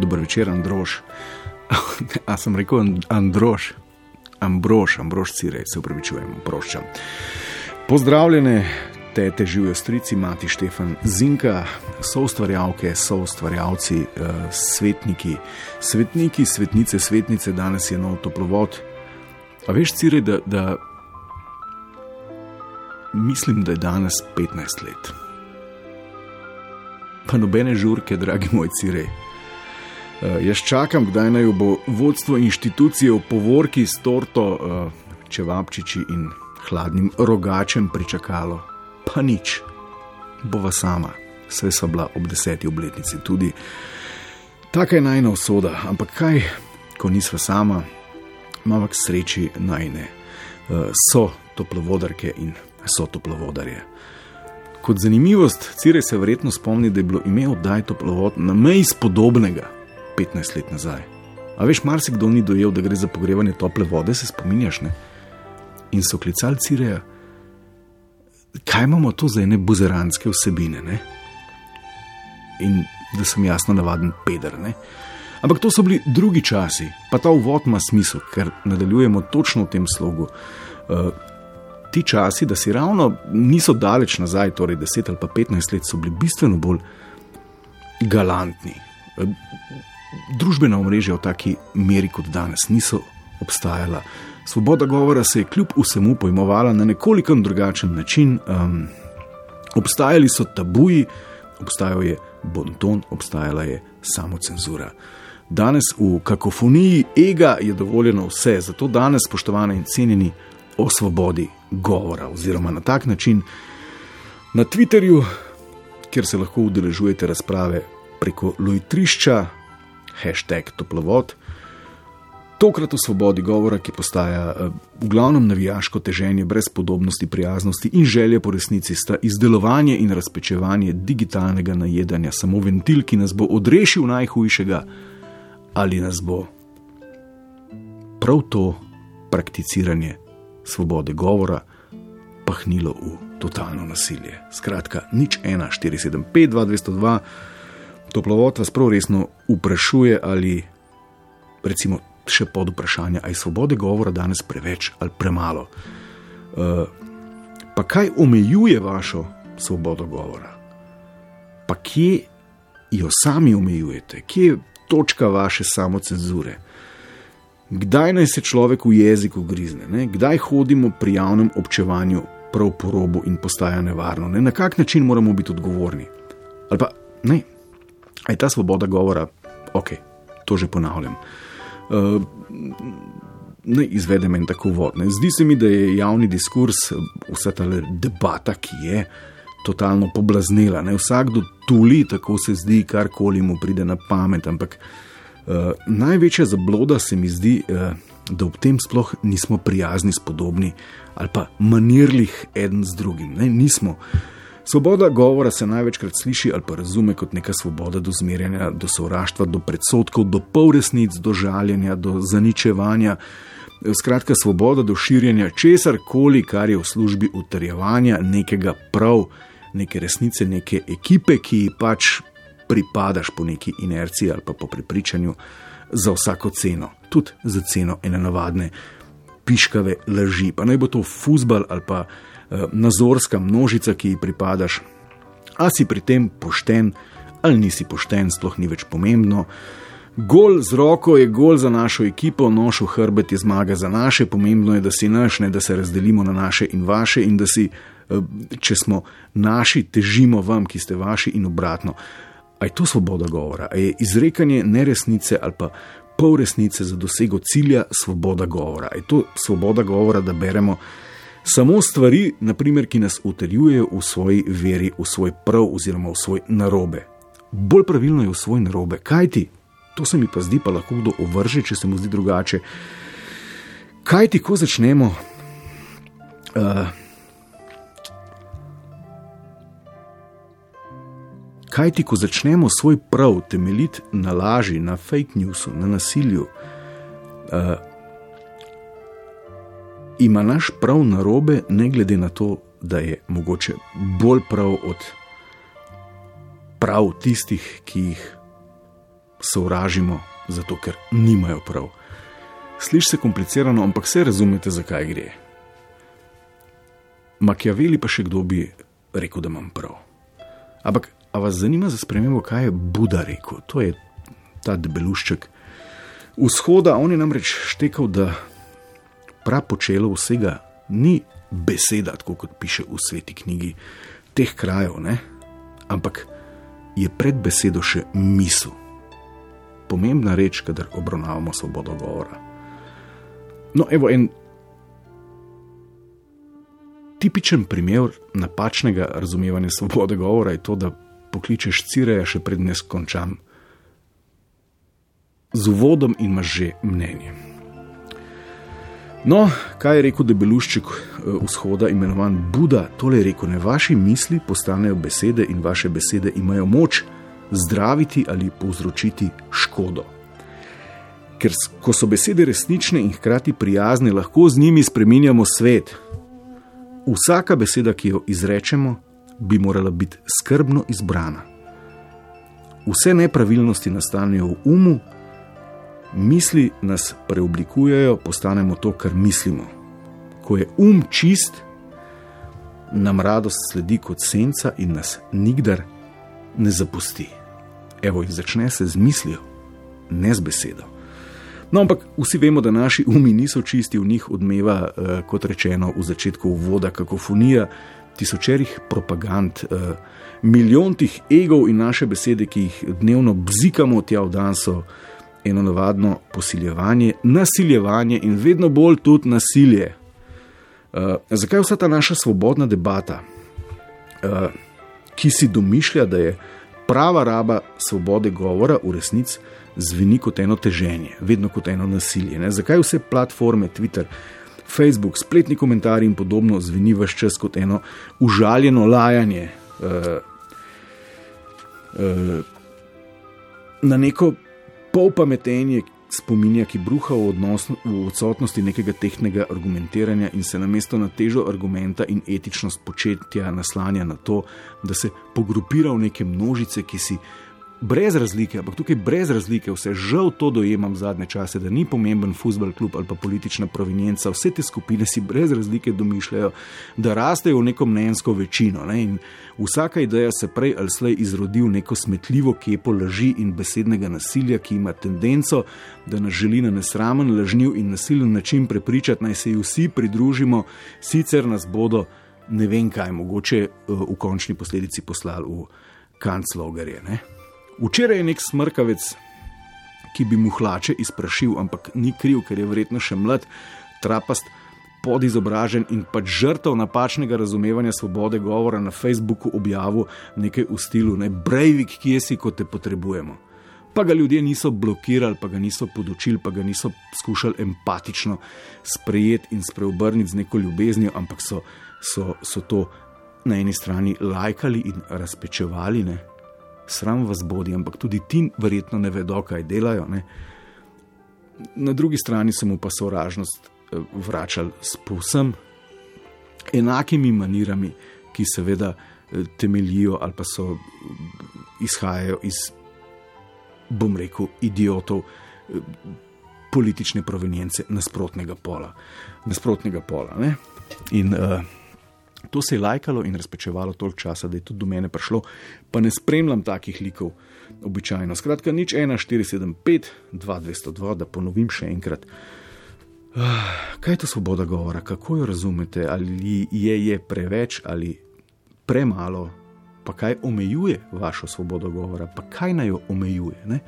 Dober večer, Androž. A sem rekel And- Androž, Ambrož, Ambrož Cirej, se upravičujem, proščam. Pozdravljene, tete živijo strici, mati Štefan Zinka, so ustvarjalke, so ustvarjalci, uh, svetniki, svetniki, svetnice, svetnice, danes je nov toplovod. A veš, Cirej, da, da mislim, da je danes 15 let. Pa nobene žurke, dragi moj Cirej. Uh, jaz čakam, kdaj naj bo vodstvo inštitucije v povorki s torto, uh, čevapčiči in hladnim rogačem pričakalo. Pa nič, bova sama, vse so bila ob deseti obletnici tudi. Taka je najna usoda, ampak kaj, ko nisva sama, imamo k sreči najne. Uh, so toplovodarke in so toplovodarje. Kot zanimivost, Cirej se verjetno spomni, da je bilo ime oddaj toplovod na meji spodobnega 15 let nazaj. A veš, marsikdo ni dojel, da gre za pogrevanje tople vode, se spominjaš, ne? In so klicali Cireja, kaj imamo tu za ene buzeranske vsebine, ne? In da sem jasno navaden peder, ne? Ampak to so bili drugi časi, pa ta uvod ima smisel, ker nadaljujemo točno v tem slogu. Uh, ti časi, da si ravno niso daleč nazaj, torej 10 ali pa 15 let, so bili bistveno bolj galantni. Družbena omrežja v taki meri kot danes niso obstajala. Svoboda govora se je kljub vsemu pojmovala na nekoliko drugačen način. Um, obstajali so tabuji, obstajal je bonton, obstajala je samocenzura. Danes v kakofoniji ega je dovoljeno vse, zato danes, spoštovane in cenjeni, o svobodi govora, oziroma na tak način na Twitterju, kjer se lahko udeležujete razprave preko Lojtrišča, hashtag toplovod. Tokrat o svobodi govora, ki postaja eh, v glavnem navijaško teženje brez podobnosti, prijaznosti in želje po resnici, sta izdelovanje in razpečevanje digitalnega najedanja samo ventil, ki nas bo odrešil najhujšega, ali nas bo prav to prakticiranje svobode govora pahnilo v totalno nasilje. Skratka, nič 1, 4, 7, 5, 2, 202. Toplovod vas prav resno vprašuje, ali recimo še pod vprašanje, ali je svobode govora danes preveč ali premalo. Uh, pa kaj omejuje vašo svobodo govora? Pa kje jo sami omejujete, kje je točka vaše samocenzure? Kdaj naj se človek v jeziku grizne, ne? kdaj hodimo pri javnem občevanju prav po robu in postaja nevarno, ne? na kak način moramo biti odgovorni. Ali pa ne, je ta svoboda govora, ok, to že ponavljam. Uh, ne izvedem en tako vodne. Zdi se mi, da je javni diskurs, vsa ta debata, ki je totalno poblaznela. Ne? Vsakdo tuli, tako se zdi, karkoli mu pride na pamet. Ampak uh, največja zabloda se mi zdi, uh, da ob tem sploh nismo prijazni, spodobni ali pa manirlih en z drugim. Ne? Nismo. Svoboda govora se največkrat sliši ali pa razume kot neka svoboda do zmerjanja, do sovraštva, do predsotkov, do polresnic, do žaljenja, do zaničevanja. Skratka, svoboda do širjenja česar koli, kar je v službi utrjevanja nekega prav, neke resnice, neke ekipe, ki ji pač pripadaš po neki inerciji ali pa po prepričanju za vsako ceno, tudi za ceno ene navadne piškave laži. Pa naj bo to fusbal ali pa nazorska množica, ki ji pripadaš. A si pri tem pošten ali nisi pošten, sploh ni več pomembno. Gol z roko je gol za našo ekipo, nož v hrbet je zmaga za naše, pomembno je, da si naš, ne da se razdelimo na naše in vaše, in da si, eh, če smo naši, težimo vam, ki ste vaši, in obratno. A je to svoboda govora, a je izrekanje neresnice ali pa pol resnice za dosego cilja svoboda govora, a je to svoboda govora, da beremo Samo stvari, naprimer, ki nas utrjujejo v svoji veri, v svoj prav oziroma v svoj narobe. Bolj pravilno je v svoj narobe. Kaj ti? To se mi pa zdi, pa lahko kdo ovrže, če se mu zdi drugače. Kaj ti, ko začnemo? Uh, Kaj ti, ko začnemo svoj prav temeljiti na laži, na fake newsu, na nasilju, uh, ima naš prav narobe, ne glede na to, da je mogoče bolj prav od prav tistih, ki jih sovražimo, zato ker nimajo prav. Sliši se komplicirano, ampak vse razumete, zakaj gre. Makjaveli pa še kdo bi rekel, da imam prav. Ampak, a vas zanima za spremembo, kaj je Buda rekel? To je ta debelušček. Vzhoda, on je namreč štekal, da prav počelo vsega ni beseda, tako kot piše v sveti knjigi teh krajev, ne? ampak je pred besedo še misel. Pomembna reč, kadar obravnavamo svobodo govora. No, evo en tipičen primer napačnega razumevanja svobode govora je to, da pokličeš cireja še pred neskončam. Z uvodom imaš že mnenje. No, kaj je rekel debelušček vzhoda, imenovan Buda? Tole je rekel: ne vaši misli postanejo besede in vaše besede imajo moč zdraviti ali povzročiti škodo. Ker ko so besede resnične in hkrati prijazne, lahko z njimi spremenjamo svet. Vsaka beseda, ki jo izrečemo, bi morala biti skrbno izbrana. Vse nepravilnosti nastanejo v umu, misli nas preoblikujejo, postanemo to, kar mislimo. Ko je um čist, nam radost sledi kot senca in nas nikdar ne zapusti. Evo, in začne se z mislijo, ne z besedo. No, ampak vsi vemo, da naši umi niso čisti, v njih odmeva, eh, kot rečeno, v začetku voda, kakofonija, tisočerih propagand, eh, milijon tih egov in naše besede, ki jih dnevno bzikamo tja v dan, so eno navadno posiljevanje, nasiljevanje in vedno bolj tudi nasilje. Uh, zakaj vsa ta naša svobodna debata, uh, ki si domišlja, da je prava raba svobode govora v resnici zveni kot eno teženje, vedno kot eno nasilje? Ne? Zakaj vse platforme, Twitter, Facebook, spletni komentarji in podobno zveni vse čas kot eno užaljeno lajanje uh, uh, na neko pol pametenje spominja, ki bruha v, odnos, v odsotnosti nekega tehnega argumentiranja in se namesto na težo argumenta in etičnost početja naslanja na to, da se pogrupira v neke množice, ki si brez razlike, ampak tukaj brez razlike, vse žal to dojemam zadnje čase, da ni pomemben futbol klub ali pa politična provenienca, vse te skupine si brez razlike domišljajo, da rastejo v neko mnenjsko večino. Ne? Vsaka ideja se prej ali slej izrodi v neko smetljivo kepo laži in besednega nasilja, ki ima tendenco, da nas želi na nesramen, lažniv in nasilen način prepričati, naj se ji vsi pridružimo, sicer nas bodo ne vem kaj, mogoče eh, v končni posledici poslali v kanclogerje. Včeraj je nek smrkavec, ki bi mu hlače izprašil, ampak ni kriv, ker je verjetno še mlad, trapast, podizobražen in pač žrtev napačnega razumevanja svobode govora na Facebooku objavil nekaj v stilu: ne brejvik, kje si, ko te potrebujemo. Pa ga ljudje niso blokirali, pa ga niso podočili, pa ga niso skušali empatično sprejeti in spreobrniti z neko ljubeznijo, ampak so, so, so to na eni strani lajkali in razpečevali. Ne? Sram vas bodi, ampak tudi ti verjetno ne vedo, kaj delajo. Ne? Na drugi strani so mu pa sovražnost eh, vračali s povsem enakimi manirami, ki seveda eh, temeljijo ali pa so izhajajo iz, bom rekel, idiotov eh, politične provenience nasprotnega pola. Nasprotnega pola in uh, To se je lajkalo in razpečevalo toliko časa, da je tudi do mene prišlo, pa ne spremljam takih likov običajno. Skratka, nič 1, 4, 7, 5, 2, 202, da ponovim še enkrat. Ah, kaj je to svoboda govora, kako jo razumete, ali je, je preveč ali premalo, pa kaj omejuje vašo svobodo govora, pa kaj naj jo omejuje. Ne?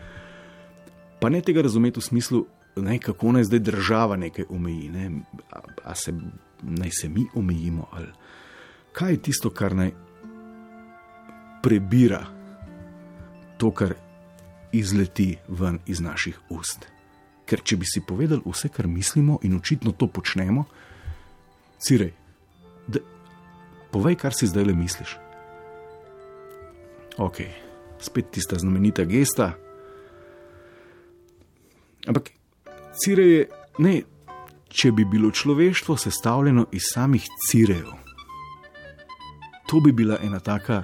Pa ne tega razumeti v smislu, ne, kako naj zdaj država nekaj omeji. Ne? A, a se naj se mi omejimo, ali kaj je tisto, kar naj prebira to, kar izleti ven iz naših ust. Ker če bi si povedali vse, kar mislimo in očitno to počnemo, cirej, da, povej, kar si zdaj le misliš. Ok, spet tista znamenita gesta. Ampak, cirej je, ne, če bi bilo človeštvo sestavljeno iz samih cirejev, to bi bila ena taka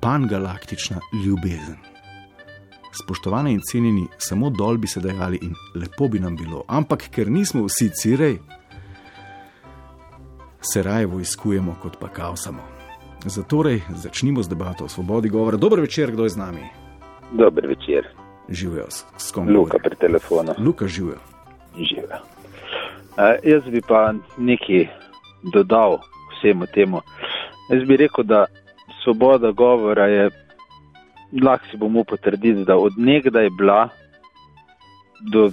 pangalaktična ljubezen. Spoštovane in cenjeni, samo dol bi se dajali in lepo bi nam bilo, ampak ker nismo vsi cirej, se raje vojskujemo, kot pa kaosamo. Zatorej začnimo z debato o svobodi govora. Dober večer, kdo je z nami? Dober večer. Živijo s kom? Luka pri telefonu. Luka živijo. Živijo. Uh, jaz bi pa nekaj dodal vsemu temu. Jaz bi rekel, da svoboda govora je, lahko si bomo potrditi, da od nekdaj je bila, do,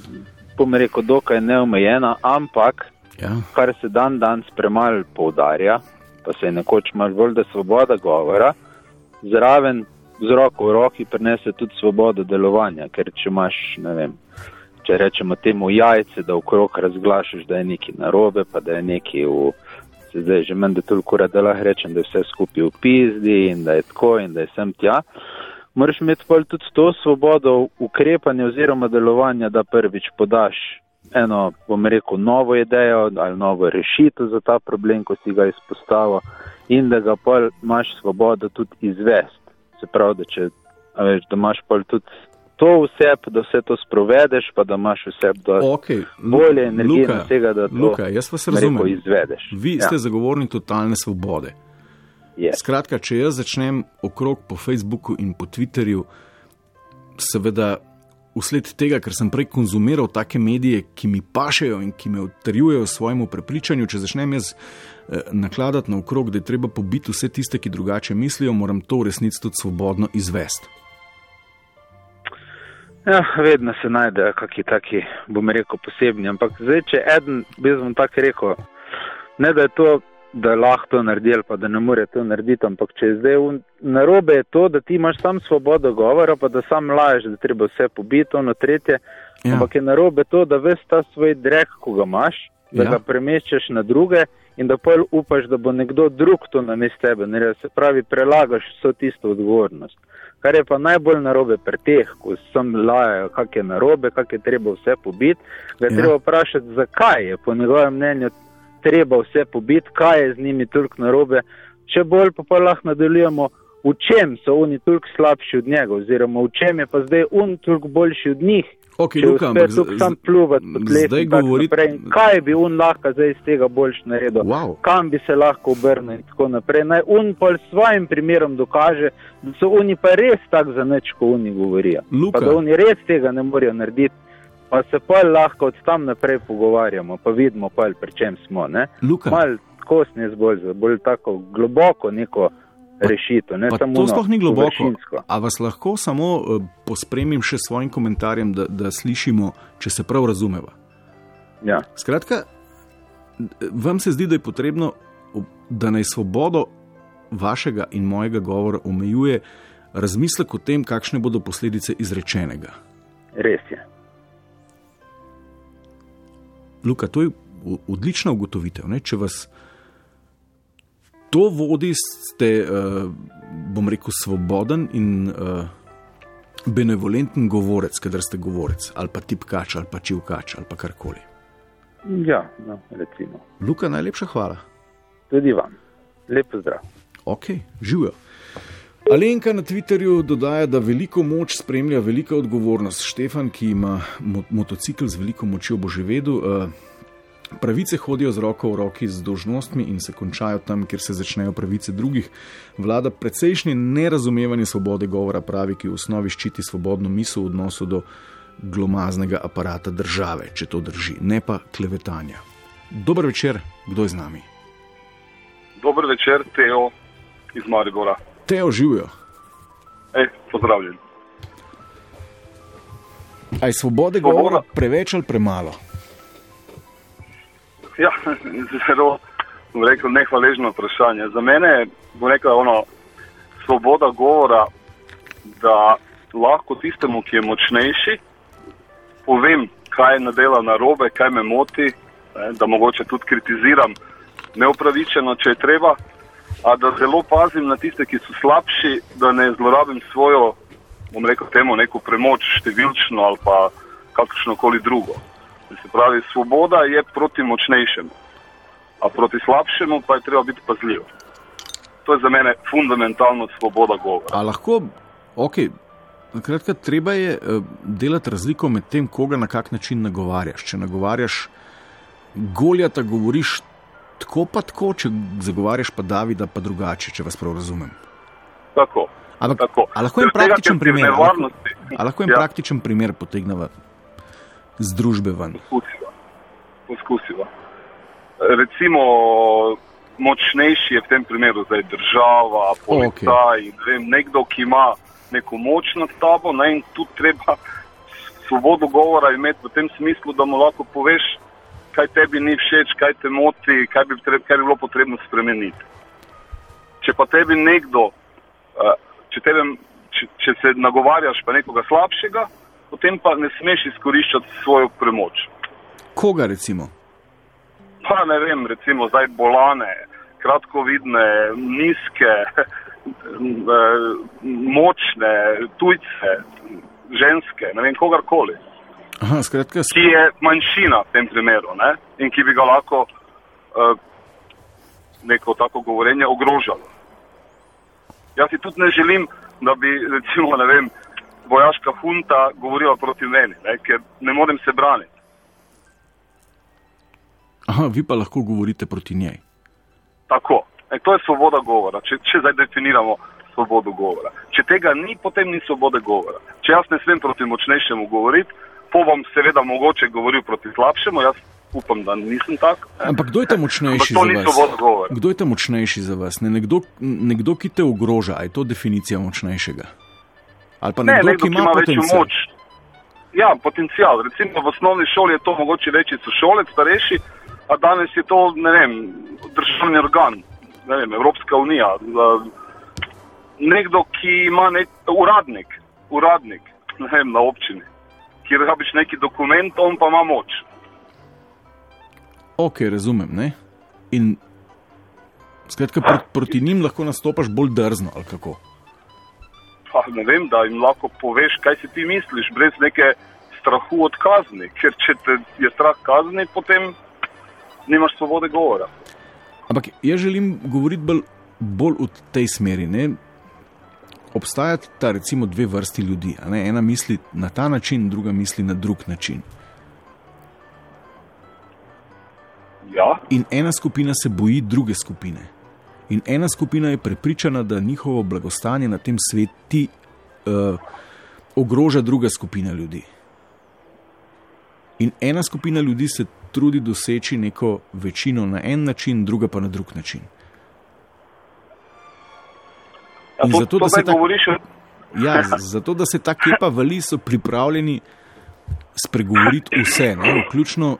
bom rekel, dokaj neomejena, ampak Ja. kar se dan danes premalo poudarja, pa se je nekoč malo bolj, da svoboda govora, zraven z roko v roki prenese tudi svobodo delovanja, ker če imaš, ne vem, če rečemo temu jajce, da okrog razglašaš, da je nekaj narobe, pa da je nekaj v, se zdaj že meni, da toliko ura, lahko rečem, da je vse skupaj v pizdi in da je tako in da je sem tja. Moraš imeti pol tudi to svobodo ukrepanja oziroma delovanja, da prvič podaš eno, bom rekel, novo idejo ali novo rešitev za ta problem, ko si ga izpostavil, in da ga pol imaš svobodo tudi izvesti. Se pravi, da če veš, da imaš pol tudi to vse, da vse to sprovedeš, pa da imaš vse do Okay. bolje energije Luka, na tega, da to Luka, jaz vas razumem. izvedeš. Vi Ja. ste zagovornik totalne svobode. Je. Skratka, če jaz začnem okrog po Facebooku in po Twitterju, seveda usled tega, ker sem prej konzumiral take medije, ki mi pašejo in ki me utrjujejo svojemu prepričanju, če začnem jaz eh, nakladati naokrog, da je treba pobiti vse tiste, ki drugače mislijo, moram to v resnici tudi svobodno izvesti. Ja, vedno se najdejo kakšni taki, bom rekel, posebni. Ampak zdaj, če eden, bi bom tako rekel, ne da je to, da lahko to naredi ali pa da ne more to narediti, ampak če je zdaj un, narobe je to, da ti imaš sam svobodo govora, pa da sam laješ, da treba vse pobiti, ono tretje. Ja. Ampak je narobe to, da veš ta svoj drek, ko ga imaš, da Ja. ga premeščaš na druge in da pol upaš, da bo nekdo drug to namest tebe. Ne, se pravi, prelagaš vso tisto odgovornost. Kar je pa najbolj narobe pri teh, ko sem lajajo, kak je narobe, kak je treba vse pobiti, ga je Ja. ja. treba vprašati, zakaj je po njegovem mnenju treba vse pobiti, kaj je z njimi toliko narobe. Če bolj pa, pa lahko nadaljujemo, v čem so oni toliko slabši od njega, oziroma v čem je pa zdaj on toliko boljši od njih. Okay, Luka, ampak sam pluvati po tleh. In Kaj bi on lahko zdaj iz tega boljš naredil? Wow. Kam bi se lahko obrnil in tako naprej. Naj on pa s svojim primerom dokaže, da so oni pa res tako za nič, ko oni govorijo. Luka. Pa da oni res tega ne morejo narediti. Pa se pa lahko od tam naprej pogovarjamo, pa vidimo pa, pri čem smo. Ne? Luka, Mal kosne zbolj, bolj tako globoko neko rešitev. Ne Pa samo to sploh ni globoko. A vas lahko samo uh, pospremim še s svojim komentarjem, da, da slišimo, če se prav razumeva. Ja. Skratka, vam se zdi, da je potrebno, da naj svobodo vašega in mojega govora omejuje razmislek o tem, kakšne bodo posledice izrečenega. Res je. Luka, to je odlična ugotovitev. Ne? Če vas to vodi, ste, uh, bom rekel, svoboden in uh, benevolenten govorec, kadar ste govorec, ali pa tipkač, ali pa čivkač, ali pa karkoli. Ja, no, recimo. Luka, najlepša hvala. Tudi vam. Lep zdrav. Ok, živijo. Alenka na Twitterju dodaja, da veliko moč spremlja velika odgovornost. Štefan, ki ima mo motocikl z veliko močjo, bo že vedel. Uh, pravice hodijo z roko v roki z dožnostmi in se končajo tam, kjer se začnejo pravice drugih. Vlada precejšnje nerazumevanje svobode govora, pravi, ki v osnovi ščiti svobodno misel v odnosu do glomaznega aparata države, če to drži, ne pa klevetanja. Dober večer, kdo je z nami? Dober večer, Teo iz Maribora. Teo živijo. Ej, pozdravljen. Aj svobode Svoboda. govora preveč ali premalo? Ja, zelo bom rekel, nehvaležno vprašanje. Za mene je bom rekel, ono, svoboda govora, da lahko tistemu, ki je močnejši, povem, kaj je nadela narobe, kaj me moti, ne, da mogoče tudi kritiziram neupravičeno, če je treba, a da zelo pazim na tiste, ki so slabši, da ne zlorabim svojo, bom rekel, temu neko premoč, številčno ali pa kakršno koli drugo. Se pravi, svoboda je proti močnejšemu, a proti slabšemu pa je treba biti pazljiv. To je za mene fundamentalno svoboda govora. A lahko, ok, kratka, treba je uh, delati razliko med tem, koga na kak način nagovarjaš. Če nagovarjaš Goljata, govoriš tako pa tako, če zagovarjaš pa Davida, pa drugače, če vas prav razumem. Tako. Ampak, tako. a lahko en praktičen primer, lahko, a lahko en Ja. praktičen primer potegneva z družbe ven? Poskusiva. Poskusiva. Recimo, močnejši je v tem primeru zdaj država, policaj, okay. nekdo, ki ima neko moč nad tabo ne, in tu treba svobodo govora imeti v tem smislu, da mu lahko poveš, kaj tebi ni všeč, kaj te moti, kaj bi, treb, kaj bi bilo potrebno spremeniti. Če pa tebi nekdo, eh, če, tebe, če, če se nagovarjaš pa nekoga slabšega, potem pa ne smeš izkoriščati svojo premoč. Koga recimo? Pa ne vem, recimo zdaj bolane, kratkovidne, nizke, eh, močne, tujce, ženske, ne vem kogarkoli, Aha, skratka, s- ki je manjšina v tem primeru ne? in ki bi ga lahko uh, neko tako govorenje ogrožalo. Jaz si tudi ne želim, da bi recimo, ne vem, vojaška hunta govorila proti meni, ne? ker ne morem se braniti. aha, vi pa lahko govorite proti njej. Tako. E, to je svoboda govora, če, če zdaj definiramo svobodo govora. Če tega ni, potem ni svobode govora. Če jaz ne smem proti močnejšemu govoriti, po bom seveda mogoče govoril proti slabšemu, jaz upam, da nisem tak. ne. Ampak kdo je ta močnejši to za ni vas? svoboda govora. Kdo je ta močnejši za vas? Ne, nekdo, nekdo, ki te ogroža, je to definicija močnejšega? Ali pa Ne, nekdo, nekdo, ki ima večjo potencial? moč. Ja, potencial. Recimo v osnovni šoli je to mogoče večji sošolec, starejši, a danes je to, ne vem, državni organ, ne vem, Evropska unija. Nekdo, ki ima nek uradnik, uradnik ne vem, na občini, ki rabiš neki dokument, on pa ima moč. Ok, razumem. Ne? In skratka, pr proti njim lahko nastopaš bolj drzno, ali kako? Pa ne vem, da jim lahko poveš, kaj si ti misliš, brez neke strahu od kazni. Ker če te je strah kazni, potem nimaš svobode govora. Ampak jaz želim govoriti bolj, bolj v tej smeri. Ne? Obstajata ta, recimo dve vrsti ljudi. Ena misli na ta način, druga misli na drug način. Ja, In ena skupina se boji druge skupine. In ena skupina je prepričana, da njihovo blagostanje na tem svetu uh, ogroža druga skupina ljudi. In ena skupina ljudi se trudi doseči neko večino na en način, druga pa na drug način. ja to, zato, to da se tak- govoriš, Ja, z- zato, da se ta kepa vali, so pripravljeni spregovoriti vse, ne? vključno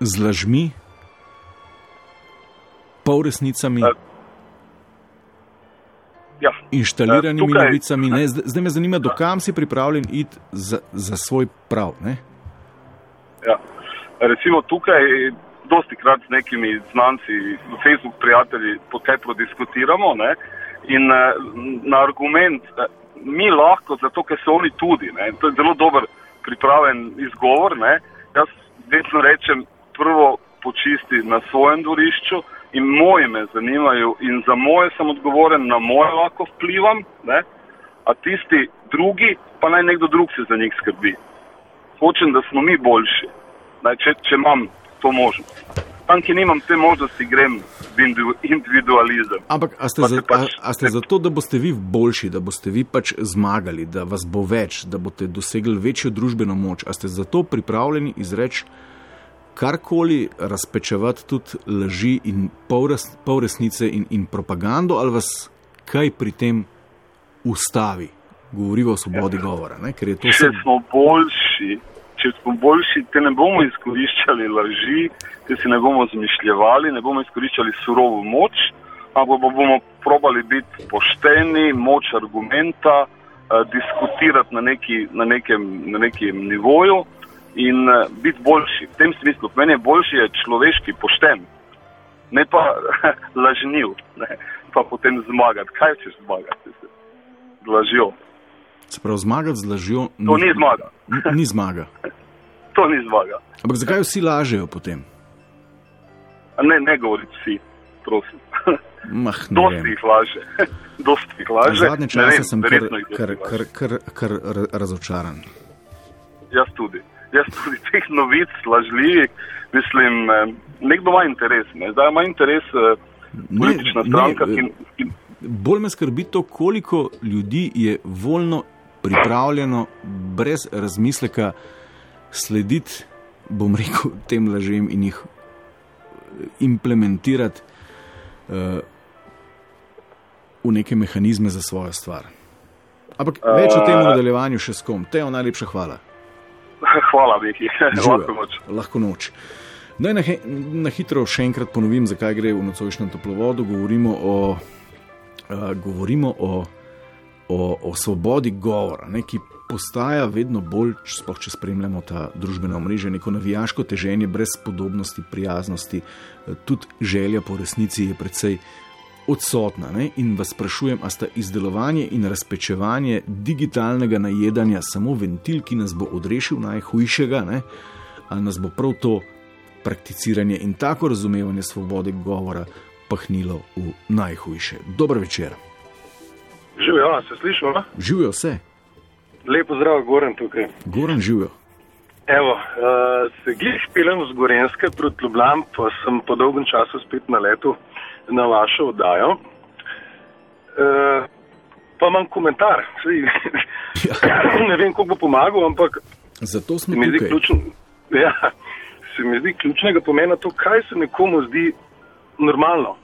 z lažmi, polresnicami, Eh, ja. inštaliranimi eh, tukaj- novicami. Ne? Zdaj, me zanima, dokam si pripravljen iti za, za svoj prav. Ne? Ja. Recimo tukaj, dosti krat z nekimi znanci, Facebook prijatelji, po kaj prodiskutiramo ne? in eh, na argument, mi lahko, zato ker so oni tudi, ne? to je zelo dober pripraven izgovor, ne? jaz vedno rečem, prvo počisti na svojem dvorišču in moje me zanimajo in za moje sem odgovoren, na moje lahko vplivam, ne? a tisti drugi, pa naj nekdo drug se za njih skrbi hočem, da smo mi boljši, Naj, če, če imam to možnost. Tam, ki nimam te možnosti, grem v individu- individualizem. Ampak a ste, Pa za, pač- a, a ste zato, da boste vi boljši, da boste vi pač zmagali, da vas bo več, da boste dosegli večjo družbeno moč? A ste zato pripravljeni izreči karkoli, razpečevati tudi laži in polres, polresnice in, in propagando, ali vas kaj pri tem ustavi? Govorijo o svobodi govora, ne? ker je to Če vse. smo boljši, če smo boljši, te ne bomo izkoriščali laži, te si ne bomo zmišljali, ne bomo izkoriščali surovo moč, ampak bomo probali biti pošteni, moč argumenta, uh, diskutirati na, neki, na, nekem, na nekem nivoju in uh, biti boljši. V tem smislu, meni je boljši je človeški, pošten, ne pa lažniv, ne? pa potem zmagati. Kaj češ zmagati z lažjo? Se pravi, zmagati z lažjo To ni zmaga. Ni zmaga. To ni zmaga. Ampak zakaj vsi lažejo potem? Ne, ne govoriti vsi, prosim. Mah, Dosti jih laže. Dosti jih laže. Zadnje čase vem, sem kar, kar, kar, kar, kar ra- razočaran. Jaz tudi. Jaz tudi teh novic lažljivih, mislim, eh, nekdo ima interes. Ne? Zdaj ima interes eh, politična ne, stranka, eh, ki, ki Bolj me skrbi to, koliko ljudi je voljno pripravljeno, brez razmisleka, slediti, bom rekel, tem lažem in jih eh, implementirati uh, v neke mehanizme za svojo stvar. Ampak več o tem v nadaljevanju še s kom. Tejo, najlepša hvala. hvala. Živijo. Lahko noč. Lahko noč. Naj na, na hitro še enkrat ponovim, zakaj gre v nocojšnjem toplovodu. Govorimo o, uh, govorimo o, o, o svobodi govora, ne, ki postaja vedno bolj, sploh če spremljamo ta družbena omrežja, neko navijaško teženje brez podobnosti, prijaznosti, eh, tudi želja po resnici je precej odsotna. Ne? In vas sprašujem, a sta izdelovanje in razpečevanje digitalnega najedanja samo ventil, ki nas bo odrešil najhujšega, ne? ali nas bo prav to prakticiranje in tako razumevanje svobode govora pahnilo v najhujše. Dober večer, Živijo, se slišimo? živijo vse, Lepo zdrav, Goran tukaj. goran živijo. Evo, uh, se glih pelem z Gorenske proti Ljubljani, pa sem po dolgem času spet na letu na vašo oddajo. Uh, pa imam komentar. Sej, ne vem, kako bo pomagal, ampak Zato smo se mi, zdi tukaj. ključn, ja, se mi zdi ključnega pomena to, kaj se nekomu zdi normalno.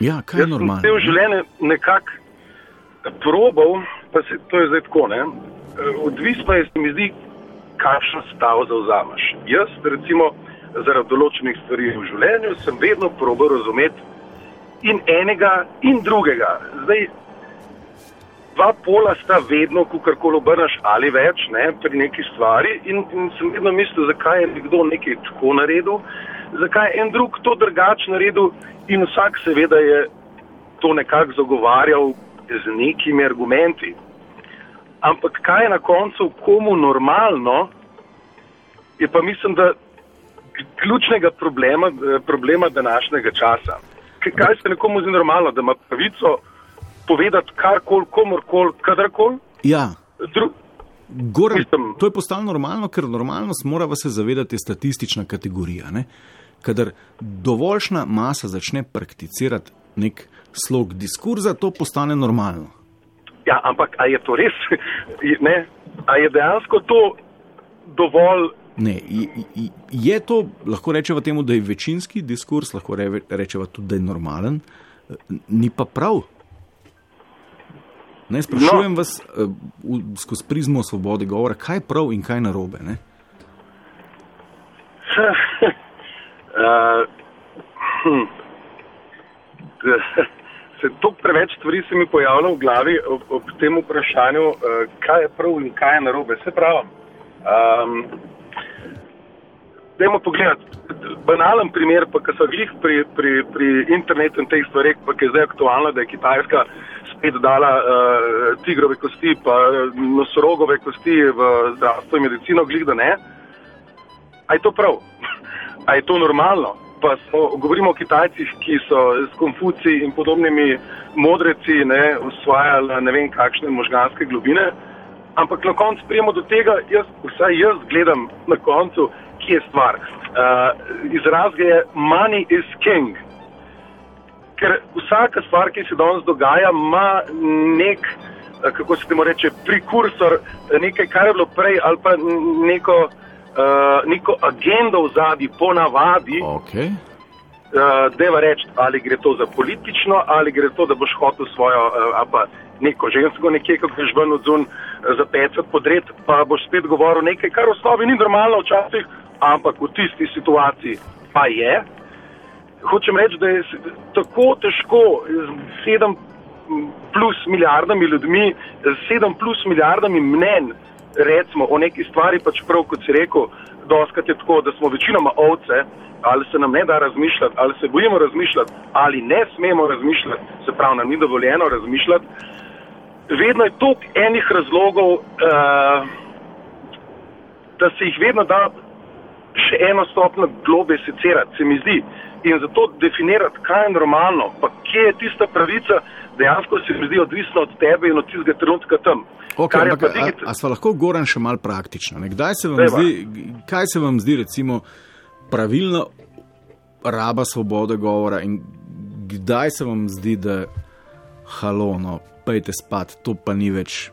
Ja, kaj je Jaz sem normalno? cel življenje nekako probal, pa se to je zdaj tako. Ne? Eh, Odvisno je, se mi zdi, kakšen stav zauzameš. Jaz, recimo, zaradi določenih stvari v življenju, sem vedno probal razumeti in enega, in drugega. Zdaj, dva pola sta vedno, ko karkoli obrneš ali več, ne, pri neki stvari. In, in sem vedno mislil, zakaj je nekdo nekaj tako naredil, zakaj je en drug to drugače naredil, in vsak seveda je to nekako zagovarjal z nekimi argumenti. Ampak kaj je na koncu komu normalno, je pa mislim, da ključnega problema, eh, problema današnjega časa. Kaj se nekomu zdi normalno, da ima pravico povedati karkoli, komorkoli, kadarkoli? Ja, Dru Goran, Mislim- to je postalo normalno, ker normalnost morava se zavedati statistična kategorija. Ne? Kadar dovoljšna masa začne prakticirati nek slog diskurza, to postane normalno. ja, ampak a je to res? Ne? A je dejansko to dovolj Ne, i- je to, lahko rečemo temu, da je večinski diskurs, lahko re- rečemo tudi, da je normalen, ni pa prav. Ne, sprašujem no. vas eh, v- skozi prizmo svobode govora, kaj je prav in kaj je narobe. Ne? Uh, hm. se to preveč stvari se mi pojavlja v glavi ob, ob tem vprašanju, uh, kaj je prav in kaj je narobe. Se pravi, um, dajmo pogledati. Banalen primer, pa ki so glih pri, pri, pri internetu in teh stvareh, pa ki je zdaj aktualno, da je Kitajska spet dala uh, tigrove kosti, pa nosorogove kosti v zdravstvo in medicino, glih da ne. A je to prav? A je to normalno? Pa smo, govorimo o Kitajcih, ki so s Konfuci in podobnimi modreci ne, usvajali ne vem kakšne možganske globine. Ampak na koncu prijemo do tega, jaz, vsaj jaz gledam na koncu, kje je stvar. Uh, izraz je money is king. Ker vsaka stvar, ki se danes dogaja, ima nek, eh, kako se temu reče, prekursor, eh, nekaj, kar je bilo prej, ali pa neko, uh, neko agendo v zadnji, ponavadi, Okay. uh, deva reči, ali gre to za politično, ali gre to, da boš hotel svojo, uh, ali pa neko žensko nekje, ko greš ven od zun za pecet podred, pa boš spet govoril nekaj, kar v osnovi ni normalno včasih, ampak v tisti situaciji pa je. Hočem reči, da je tako težko z sedem plus milijardami ljudmi, z sedem plus milijardami mnen, recimo o neki stvari, pač prav kot si rekel, doskrat je tako, da smo večinoma ovce, ali se nam ne da razmišljati, ali se bojimo razmišljati, ali ne smemo razmišljati, se pravi, nam ni dovoljeno razmišljati. Vedno je toliko enih razlogov, uh, da se jih vedno da še eno stopno globe secirati, se mi zdi. In zato definirati, kaj je normalno, pa kje je tista pravica, dejansko se mi zdi odvisno od tebe in od tistega trenutka tam. Okay, ampak, pa a, digit- a sva lahko Goran še mal praktična? Ne? Kdaj se vam Dajva. zdi, kaj se vam zdi recimo pravilna raba svobode govora in kdaj se vam zdi, da halo, no, pejte spat, to pa ni več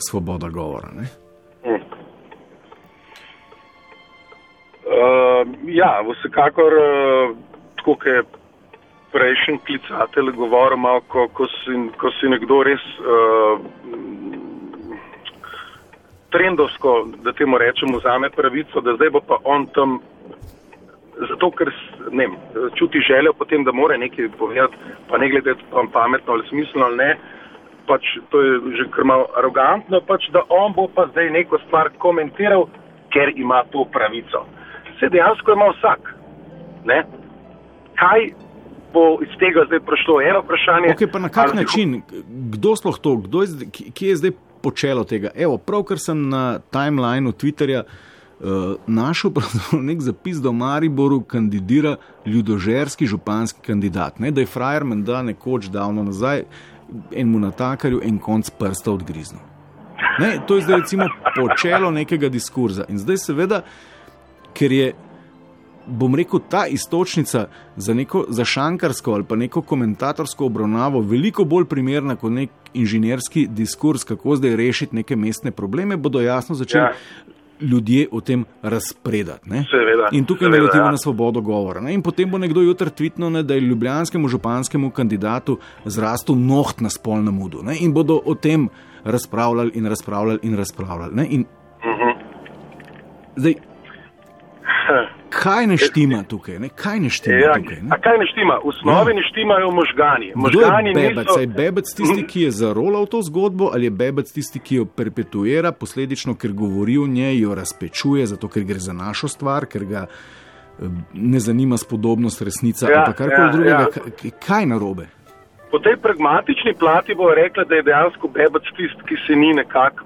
svoboda govora. Ne? Uh, ja, vsekakor, uh, tako kot je prejšnji klicatelj govoril, malo, ko, ko, si, ko si nekdo res uh, trendovsko, da temu rečemo, vzame pravico, da zdaj bo pa on tam, zato ker ne, vem, čuti željo potem, da more nekaj povedati, pa ne glede pa pametno ali smiselno ali ne. Pač to je že kar malo arogantno, pač, da on bo pa zdaj neko stvar komentiral, ker ima to pravico. Vse dejansko ima vsak. Ne? Kaj bo iz tega zdaj prišlo? Eno vprašanje. Okay, pa na kak ali- način, kdo sploh to, kdo je, kje je zdaj počelo tega? Evo, pravkar sem na timelineu Twitterja uh, našel pravzaprav nek zapis, da v Mariboru kandidira ljudožerski županski kandidat. Ne, da je frajer menda nekoč davno nazaj enemu natakarju en konc prsta odgriznil. Ne, to je zdaj recimo počelo nekega diskurza. In zdaj seveda, ker je bom rekel, ta istočnica za neko za šankarsko ali pa neko komentatorsko obravnavo veliko bolj primerna kot nek inženirski diskurs, kako zdaj rešiti neke mestne probleme, bodo jasno začeli ja. Ljudje o tem razpredati. ne. Seveda, In tukaj seveda, naletimo ja. na svobodo govora. Ne? In potem bo nekdo jutri tvitnil, ne, da je ljubljanskemu županskemu kandidatu zrastel noht na spolnem udu. Ne? In bodo o tem razpravljali in razpravljali in razpravljali. Ne? In Mhm. zdaj, kaj ne štima tukaj? Ne? Kaj ne štima Ja, tukaj? Ne? a kaj ne štima? V osnovi Ja. ne štimajo možgani. Kdo je Možgani bebec? niso. Je bebec tisti, ki je zarolal to zgodbo, ali je bebec tisti, ki jo perpetuira, posledično, ker govori o njej, jo razpečuje, zato ker gre za našo stvar, ker ga eh, ne zanima spodobnost, resnica Ja, ali karkoli ja, drugega. ja. Kaj- narobe? Po tej pragmatični plati bo rekla, da je dejansko bebec tisti, ki se ni nekako,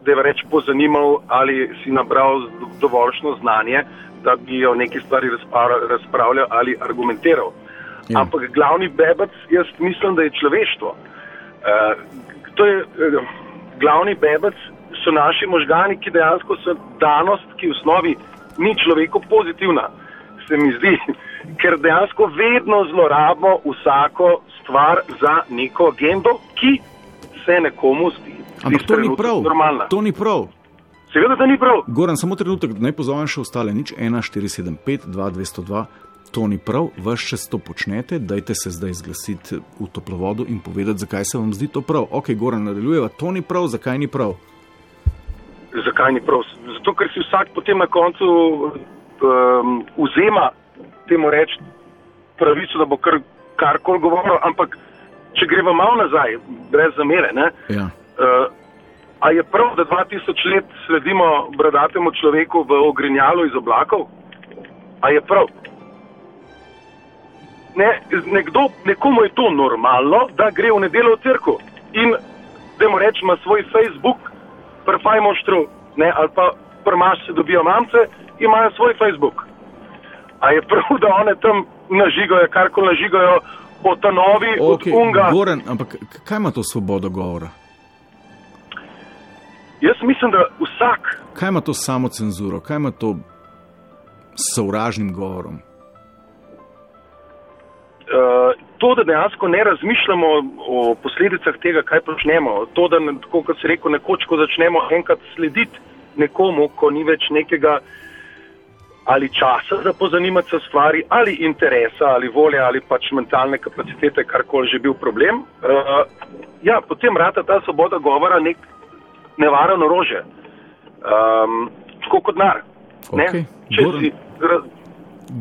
da je reč pozanimal ali si nabral dovoljšno znanje, da bi o neki stvari razpara- razpravljal ali argumentiral. Ja. Ampak glavni bebec, jaz mislim, da je človeštvo. Uh, to je, uh, glavni bebec so naši možgani, ki dejansko so danost, ki v osnovi ni človeku pozitivna, se mi zdi, ker dejansko vedno zlorabimo vsako stvar za neko agendo, ki se nekomu zdi. Ampak to ni prav. Normalna. To ni prav. Seveda, da ni prav. Goran, samo trenutek, naj pozovem še ostale, nič 1475, 2202. To ni prav, vaš čas to počnete, dajte se zdaj zglasiti v toplovodu in povedati, zakaj se vam zdi to prav. Ok, Goran, nadaljujeva, to ni prav, zakaj ni prav. Zakaj ni prav? Zato, ker si vsak potem na koncu um, vzema temu reči pravico, da bo kar, karkoli govoril, ampak če gremo malo nazaj, brez zamere, ne, Ja. uh, a je prav, da 2000 let sledimo bradatemu človeku v ogrinjalu iz oblakov? A je prav? Ne, nekdo, nekomu je to normalno, da gre v nedeljo v crkvu in da mu rečemo svoj Facebook, prfajmoštru, ne, ali pa prmaš se dobijo mamce, imajo svoj Facebook. A je prav, da one tam nažigajo, karkoli nažigajo, o tanovi, Ok, od unga. Goran, ampak kaj ima to svobodo govora? Jaz mislim, da vsak, Kaj ima to samo cenzuro, kaj ima to s sovražnim govorom? Uh, to, da dejansko ne razmišljamo o posledicah tega, kaj počnemo, to, da, tako kot se rekel, nekoč, ko začnemo enkrat slediti nekomu, ko ni več nekega ali časa za pozanimati se stvari, ali interesa, ali volje, ali pač mentalne kapacitete, karkoli že bil problem, uh, ja, potem rata ta svoboda govora nek nevaren orože. Um, tako kot nar. Okay. Goran,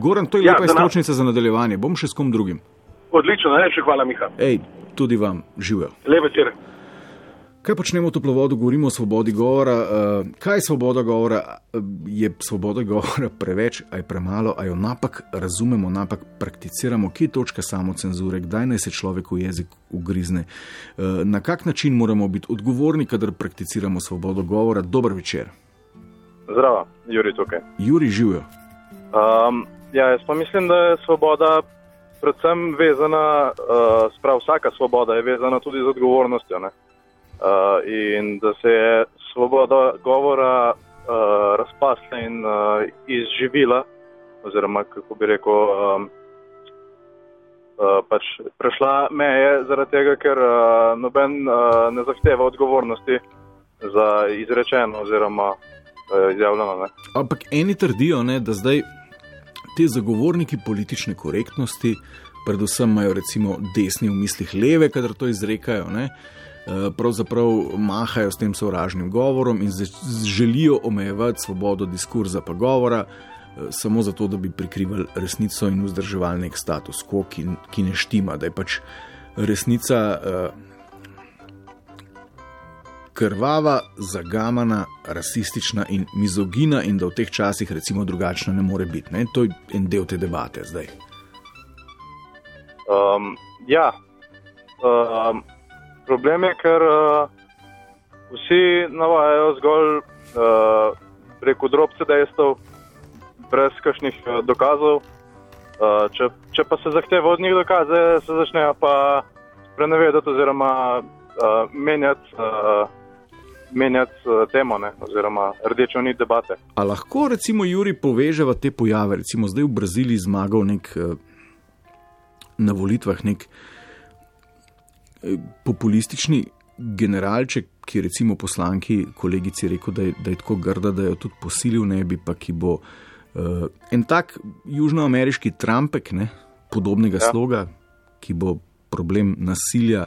Goran, to je ja, lepa iztočnica za nadaljevanje. Bom še s kom drugim. Odlično, najlepša hvala, Miha. Ej, tudi vam, živijo. Lep večer. Kaj počnemo v toplovodu, govorimo o svobodi govora. Uh, kaj je svoboda govora? Je svoboda govora preveč, aj premalo, aj jo napak razumemo, napak prakticiramo, kje je točka samocenzure, kdaj naj se človek v jezik ugrizne, uh, na kak način moramo biti odgovorni, kadar prakticiramo svobodo govora. Dober večer. Zdravo, Juri tukaj. Juri živijo. Um, ja, jaz pa mislim, da je svoboda predvsem vezana, uh, sprav vsaka svoboda je vezana tudi z odgovornostjo. Ne? Uh, in da se je svoboda govora uh, razpasla in uh, izživila, oziroma kako bi rekel, um, uh, pač prešla meje zaradi tega, ker uh, noben uh, ne zahteva odgovornosti za izrečeno oziroma uh, izjavljeno. Ne. Ampak eni trdijo, ne, da zdaj ti zagovorniki politične korektnosti. Predvsem imajo recimo desni v mislih leve, kadar to izrekajo. Ne? Eh, pravzaprav mahajo s tem sovražnim govorom in želijo omejevati svobodo diskurza pa govora, eh, samo zato, da bi prikrivali resnico in vzdrževali nek status quo, ki, ki ne štima, da je pač resnica uh, krvava, zagamana, rasistična in mizogina, in da v teh časih recimo drugačna ne more biti. Ne? To je en del te debate zdaj. Um, ja. Um, problem je, ker uh, vsi navajajo zgolj uh, preko drobce dejstev, brez kakšnih uh, dokazov. Uh, če, če pa se zahteva od njih dokaze, se začnejo pa sprenevedati oziroma uh, menjati. Uh, Menjati temo, ne, oziroma rdečo nit debate. A lahko, recimo, Juri poveževa te pojave? Recimo, zdaj v Braziliji zmagal nek, na volitvah nek uh, populistični generalček, ki je recimo poslanki, kolegici rekel, da je, da je tako grda, da jo tudi posilil ne bi, pa ki bo uh, en tak južnoameriški Trumpek, ne, podobnega ja. sloga, ki bo problem nasilja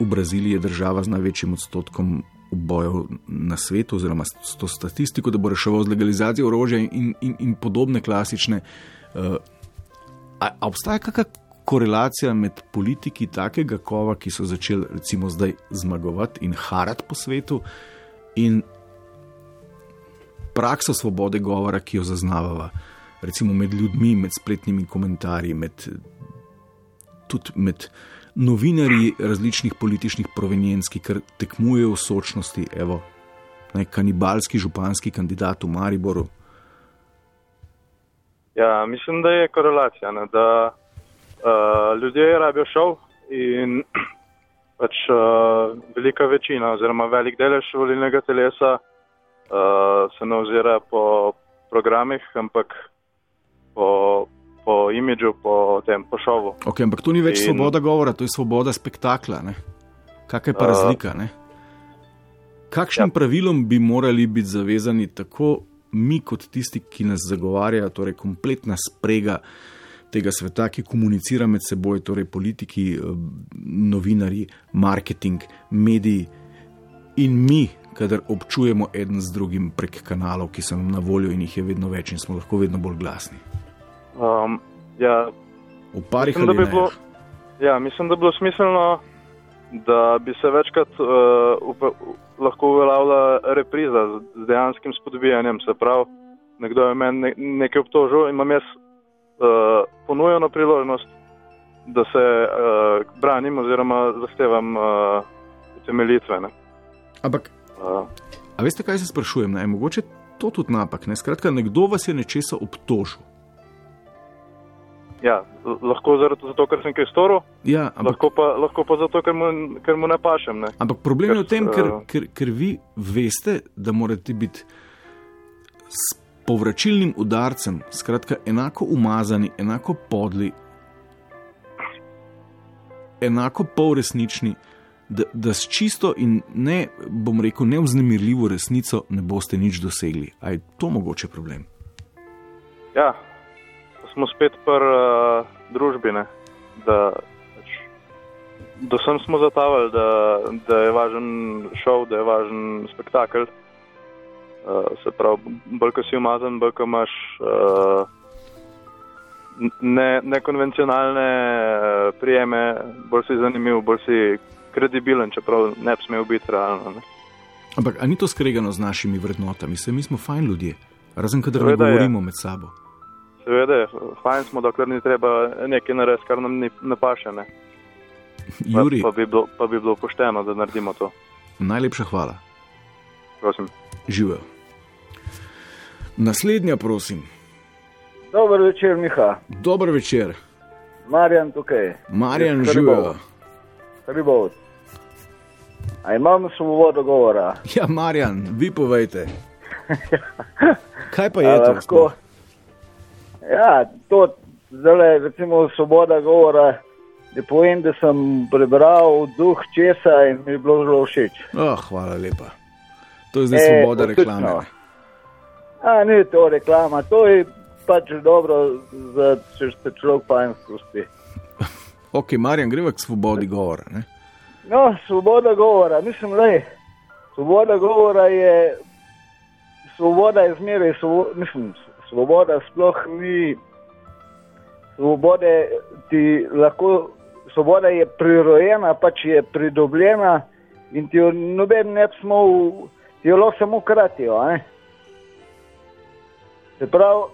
v Braziliji, je država z največjim odstotkom. Bojev na svetu, oziroma s to statistiko, da bo reševal z legalizacijo orožja in, in, in podobne klasične. Uh, a, a obstaja kakšna korelacija med politiki takega kova, ki so začeli recimo zdaj zmagovati in harati po svetu, in prakso svobode govora, ki jo zaznavava, recimo med ljudmi, med spletnimi komentarji, med, tudi med novinarji različnih političnih provenienc, ki kar tekmujejo v sočnosti, evo, naj kanibalski županski kandidat v Mariboru. Ja, mislim, da je korelacija. Ne, da uh, ljudje rabijo šov in pač uh, velika večina oziroma velik delež volilnega telesa uh, se ne ozira po programih, ampak po, po imidžu, po tem, po šovu. Ok, ampak to ni več in, svoboda govora, to je svoboda spektakla. Kakšna je pa uh, razlika? Ne? Kakšnim ja. pravilom bi morali biti zavezani tako mi, kot tisti, ki nas zagovarjajo, torej kompletna sprega uh, tega sveta, ki komunicira med seboj, torej politiki, eh, novinari, marketing, mediji in mi, kadar občujemo en z drugim prek kanalov, ki so nam na voljo in jih je vedno več in smo lahko vedno bolj glasni. Um, ja, v parih mislim, bi bilo, ja, mislim, da bi bilo smiselno, da bi se večkrat uh, up, lahko uveljavila repriza z, z dejanskim spodbijanjem. Se pravi, nekdo je meni ne, nekaj obtožil in imam jaz uh, ponujeno priložnost, da se uh, branim oziroma zahtevam uh, temeljitve. Ne. Ampak, uh. a veste, kaj se sprašujem? Ne? Mogoče to tudi napak. Ne? Skratka, nekdo vas je nečesa obtožil. Ja, lahko zaradi zato, ker sem kaj storil, ja, ampak, lahko, pa, lahko pa zato, ker mu, ker mu ne pašem. Ne. Ampak problem ker, je v tem, ker, ker, ker vi veste, da morate biti povračilnim udarcem, skratka, enako umazani, enako podli, enako polresnični, da, da s čisto in ne, bom rekel, neuznemirljivo resnico ne boste nič dosegli. A je to mogoče problem? Ja, smo spet pri uh, družbi, ne? da pač, do sem smo zatavali, da, da je važen šov, da je važen spektakel. Uh, se pravi, bolj ko si umazan, bolj ko imaš uh, ne, nekonvencionalne uh, prijeme, bolj si zanimiv, bolj si kredibilen, čeprav ne bi smel biti realno. Ne? Ampak ni to skregano z našimi vrednotami? Se mi smo fajn ljudje, razen kadar ne govorimo med sabo. Seveda je, fajn smo, dokler ni treba nekaj narediti, kar nam ni napašene. Juri, Pa, pa, bi bilo, pa bi bilo pošteno, da naredimo to. najlepša hvala. Prosim. Živijo. Naslednja, prosim. Dober večer, Miha. Dober večer, Marjan tukaj. Marjan, Iz živijo. Hribov. Hribov. A imam svobodo govora. Ja, Marjan, vi povejte. Kaj pa A je to? lahko? Ja, to zdaj, recimo, svoboda govora. Ne povem, da sem prebral duh česa in mi je bilo zelo všeč. Oh, hvala lepa. To je zdaj E, svoboda reklame. A ni to reklama, to je pač dobro, za, če se človek fajn sprosti. Ok, Marjan, greva k svobodi govora. Ne? No, svoboda govora, mislim, da svoboda govora je, svoboda je zmeraj, svobo, mislim, svoboda sploh ni, svobode ti lahko, svoboda je prirojena, pač je pridobljena in ti jo noben ne bi smel, ti jo lahko samo kratijo. Ne? Se pravi,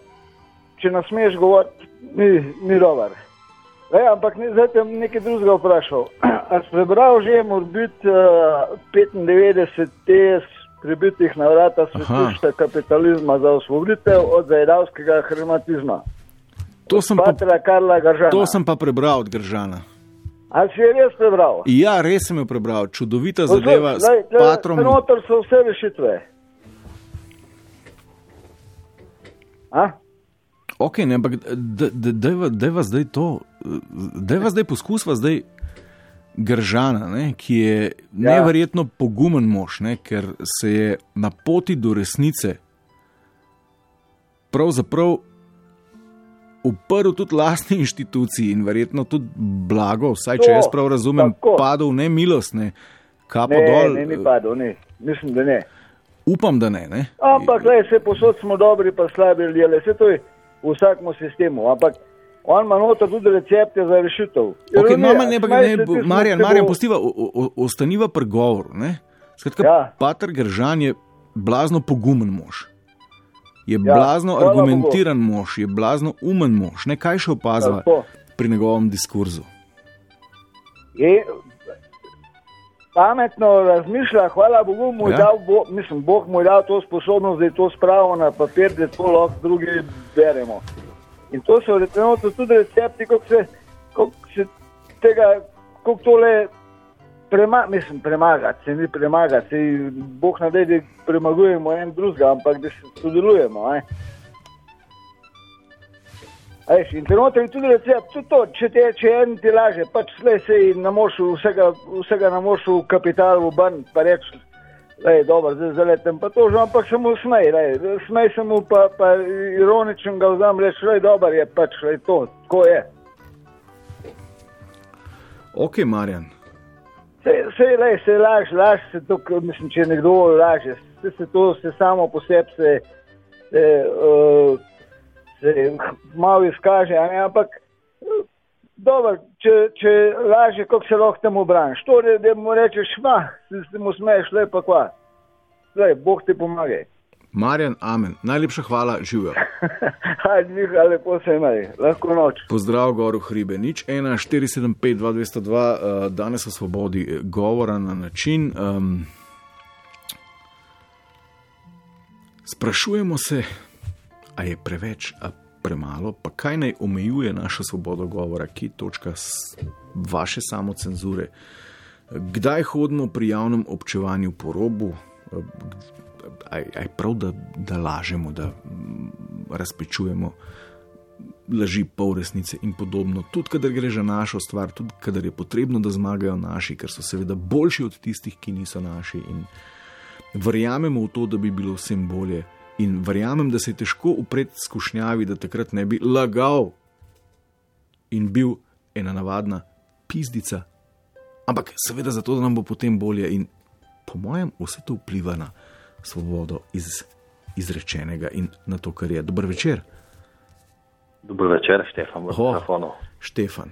če nas smeš govoriti, ni, ni dober. E, ampak ne, zdaj te bom nekaj drugega vprašal. A si prebral že, mora biti uh, 95 tes prebitih na vrata svetišča kapitalizma za osvoboditev od zajedavskega hrematizma. To sem, pa, Patra Karla Gažana. to sem pa prebral od Gržana. Ali si je res prebral? Ja, res sem jo prebral, čudovita zadeva s Glej, glej, patrom. Notor so vse rešitve. A? Ok, ne, ampak dajva zdaj to, dajva zdaj poskusva zdaj Gržana, ne, ki je Ja. neverjetno pogumen mož, ne, ker se je na poti do resnice pravzaprav uprl tudi lastni inštituciji in verjetno tudi blago, vsaj če To, jaz prav razumem, tako. padel ne, kapo Ne, dol. ne, ni padel, ne. Mislim, da ne. Upam, da ne. ne. Ampak, le, vse posod smo dobri, pa slabi ljudje, le, vse to je v vsakem sistemu. Ampak on ima noter tudi recepte za rešitev. Okay, no, ne, ne, se, smo Marjan, se Marjan, postiva, ostaniva pri govoru. ne. Skratka, Ja. ja. Pater Gržan je blazno pogumen mož. Je Ja, blazno argumentiran mož, je blazno umen mož. Ne kaj še opazva Tako. pri njegovem diskurzu. Je, pametno razmišlja, hvala Bogu, mu Ja. dal, bo, mislim, Bog mu je dal to sposobnost, da je to spravil na papir, da to lahko drugi beremo. In to so recimo tudi recepti, kako se, kako se tega, kako tole prema, mislim, premagati, se ni premagati, se Bog nadej, da premagujemo en drugega, ampak da se sodelujemo. Ne? Eš, in trenutno je tudi recept, tudi to, če, te, če en ti laže, pač slej se in namošu vsega, vsega namošu kapital v ban, pa reči, da je dobro, zdaj zaletem pa to že, ampak se mu smej, lej, smej se mu pa, pa ironičen ga vzam, reči, da je dobro, je pač lej, to, tako je. Ok, Marjan. Se, se, lej, se laž, laž se to, mislim, če nekdo laže, se, se to se samo po sebi se, se, uh, se malo izkaže, ne, ampak eh, dobro, če, če laže, kako se lahko temu braniš, to, da, da mu rečeš, ma, se, se mu smeješ, lepa kva. Lej, Bog ti pomagaj. Marjan, amen. Najlepša hvala, živijo. Miha, lepo se imaj, lahko noč. Pozdrav, gor v hribe. Nič 1, 475, 202, uh, danes o svobodi eh, govora na način. Um, sprašujemo se, a je preveč, a premalo, pa kaj naj omejuje našo svobodo govora, ki je točka vaše samocenzure. Kdaj hodimo pri javnem občevanju po robu? Aj, aj prav, da, da lažemo, da razpečujemo laži, pol resnice in podobno. Tudi, kadar gre za našo stvar, tudi, kadar je potrebno, da zmagajo naši, ker so seveda boljši od tistih, ki niso naši. In verjamemo v to, da bi bilo vsem bolje, In verjamem, da se je težko upreti skušnjavi, da takrat ne bi lagal in bil ena navadna pizdica. Ampak seveda zato, da nam bo potem bolje in po mojem vse to vpliva na svobodo iz izrečenega in na to, kar je. Dober večer. Dober večer, Štefan, v telefonu. Štefan.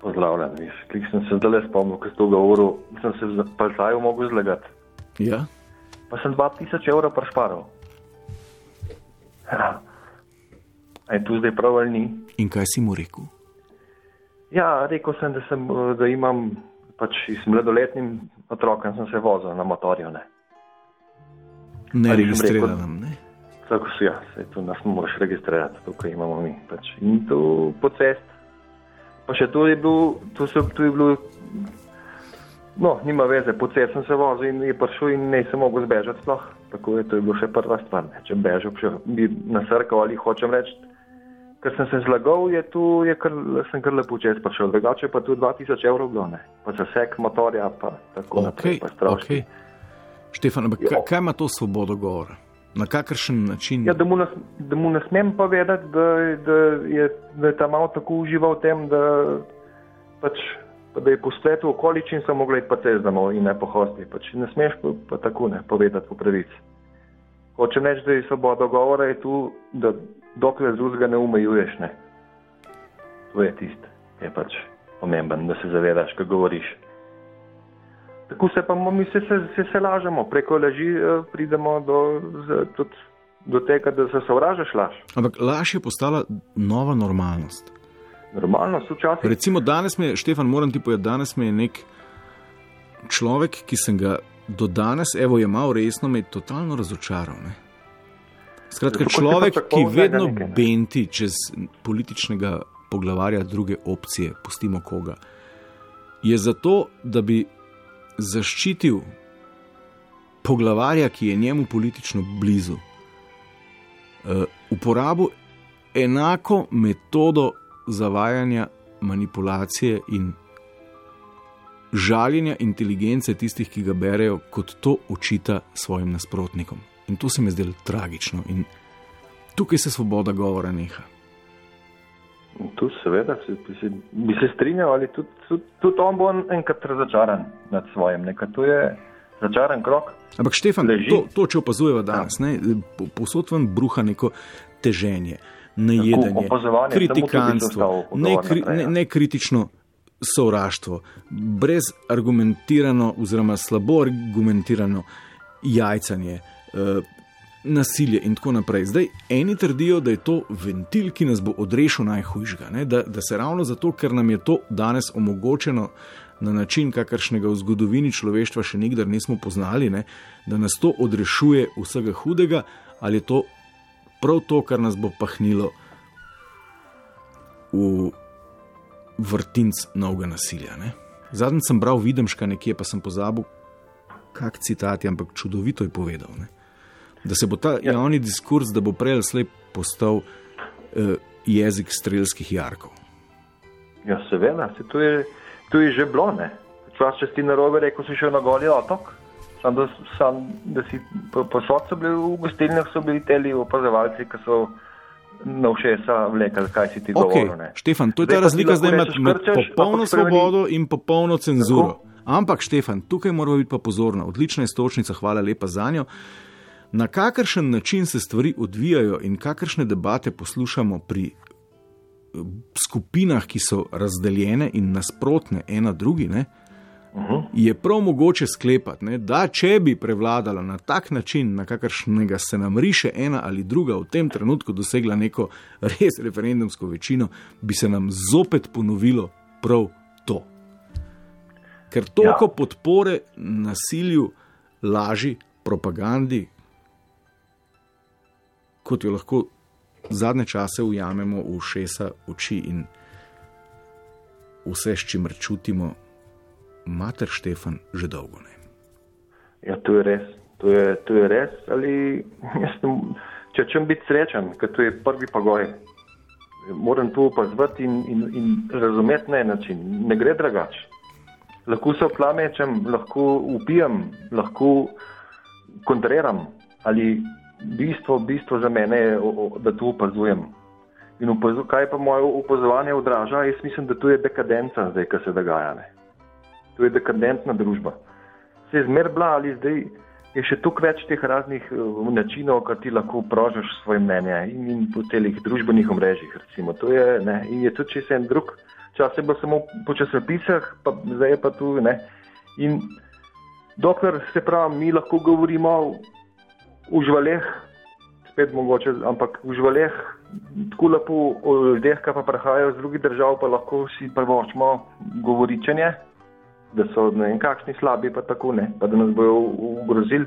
Pozdravljen. Klik sem se zdaj spomnil, ko ste govoril, sem se v palcaju mogel zlagati. Ja? Pa sem 2000 evrov prešparal. Ja. A je tu zdaj prav ali ni? In kaj si mu rekel? Ja, rekel sem, da, sem, da imam pač s mladoletnim otrokom sem se vozil na motorju. Ne. Ne registriranem, ne? Tako si ja, se tu nas ne moreš registrirati, tukaj imamo mi. Pač. In tu po cest. Pa še tu je bil, tu, so, tu je bilo, no, nima veze, po cest sem se vozil in je prišel in ne sem mogel zbežati sploh. Tako je to je bilo še prva stvar. Ne. Če bežal, še bi nasrkal ali hočem reči. Ker sem se zlagal, je tu, je kar, sem kar lepo čez prišel. Drugače pa tu 2000 evrov bilo, ne. Pa za sek motorja, pa tako naprej. Okay, Pa stroški. okay. Štefan, ampak kaj, kaj ima to svobodo govora? Na kakršen način? Ja, da mu, ne, da mu ne smem povedati, da, da, je, da je ta malo tako užival v tem, da, pač, pa da je po spletu okoličin samo iti pa cez domov in ne po hosti. Pač ne smeš pa, pa tako ne povedati po pravici. Hočem reči, da je svoboda govora je tu, da dokler drugega ne umejuješ. Ne. To je tisto, ki je pač pomemben, da se zavedaš, kaj govoriš. Tako se pa mi se, se, se, se lažemo, preko laži eh, pridemo do, z, tudi do tega, da se sovražaš laž. Ampak laž je postala nova normalnost. Normalno so včasih. Recimo danes me Štefan, moram ti povedati, danes me je nek človek, ki sem ga do danes, evo, je malo resno, me je totalno razočaral. Ne? Skratka, Zato, človek, ki vedno nekaj, ne. benti čez političnega poglavarja druge opcije, pustimo koga, je zato, da bi zaščitil poglavarja, ki je njemu politično blizu, uh, uporabil enako metodo zavajanja, manipulacije in žaljenja inteligence tistih, ki ga berejo, kot to očita svojim nasprotnikom. In to se mi zdelo tragično. In tukaj se svoboda govora neha. Tu seveda se, se, bi se strinjal, ali tudi, tudi, tudi on bo enkrat razočaran nad svojim. Nekaj to je začaran krok. Ampak Štefan, Leži. to, to, če opazujemo danes, ne, po- povsod vam bruha neko teženje, najedanje, kritikanstvo, nekri, ne, ja. nekritično sovraštvo, brez argumentirano, oziroma slabo argumentirano jajcanje, eh, nasilje in tako naprej. Zdaj, eni trdijo, da je to ventil, ki nas bo odrešil najhujšega, ne? da, da se ravno zato, ker nam je to danes omogočeno na način, kakršnega v zgodovini človeštva še nikdar nismo poznali, ne? da nas to odrešuje vsega hudega, ali je to prav to, kar nas bo pahnilo v vrtinc novega nasilja. Ne? Zadnjič sem bral Videmška nekje, pa sem pozabil, kak citat je, ampak čudovito je povedal. Ne? Da se bo ta ja. javni diskurs, da bo prej ali slej postal eh, jezik strelskih jarkov. Ja, seveda, se tu je, tu je že bilo. ne. Včasih, če si na robe rekel, si šel na goli otok. Sam, da, sam, da si posod so bili v gostilnah, so bili teli opazovalci, ki so na všesa vlekali, kaj si ti Okay, govoril. ne. Štefan, to je Zdaj ta razlika zdaj med, med krčeš, popolno svobodo in popolno cenzuro. Ampak, Štefan, tukaj moramo biti pa pozorni. Odlična je stočnica, hvala lepa za njo. Na kakršen način se stvari odvijajo in kakršne debate poslušamo pri eh, skupinah, ki so razdeljene in nasprotne ena drugi, ne, je prav mogoče sklepati, ne, da če bi prevladala na tak način, na kakršnega se nam riše ena ali druga, v tem trenutku dosegla neko res referendumsko večino, bi se nam zopet ponovilo prav to. Ker toliko ja. podpore nasilju, laži, propagandi, kot jo lahko zadnje čase ujamemo v šesa, oči in vse, s čimer čutimo, mater Štefan, že dolgo ne. Ja, to je res. To je, to je res. Ali, jaz ne, če čem biti srečen, ker to je prvi pogoj. Moram to opazovati in, in, in razumeti na en način. Ne gre drugače. Lahko se oplamečem, lahko upijem, lahko kontriram ali bistvo, bistvo za mene je, da to opazujem. In opazu, kaj pa moje opazovanje odraža, jaz mislim, da to je dekadenca zdaj, kar se dogaja. Ne? To je dekadentna družba. Se je zmer bila ali zdaj je še toliko več teh raznih uh, načinov, kar ti lahko prožiš svoje mnenje in, in po celih družbenih omrežjih. Recimo. To je, ne, in je tudi se en drug, čas je bilo samo po časopisah, pa zdaj je pa tu. Ne. In dokler se pravi, mi lahko govorimo v žvaleh, spet mogoče, ampak v žvaleh, tako lepo o ljudeh, ki pa prihajajo iz drugih držav, pa lahko si prvočmo govoričenje da so ne vem kakšni slabi, pa tako ne, pa da nas bojo ogrozili.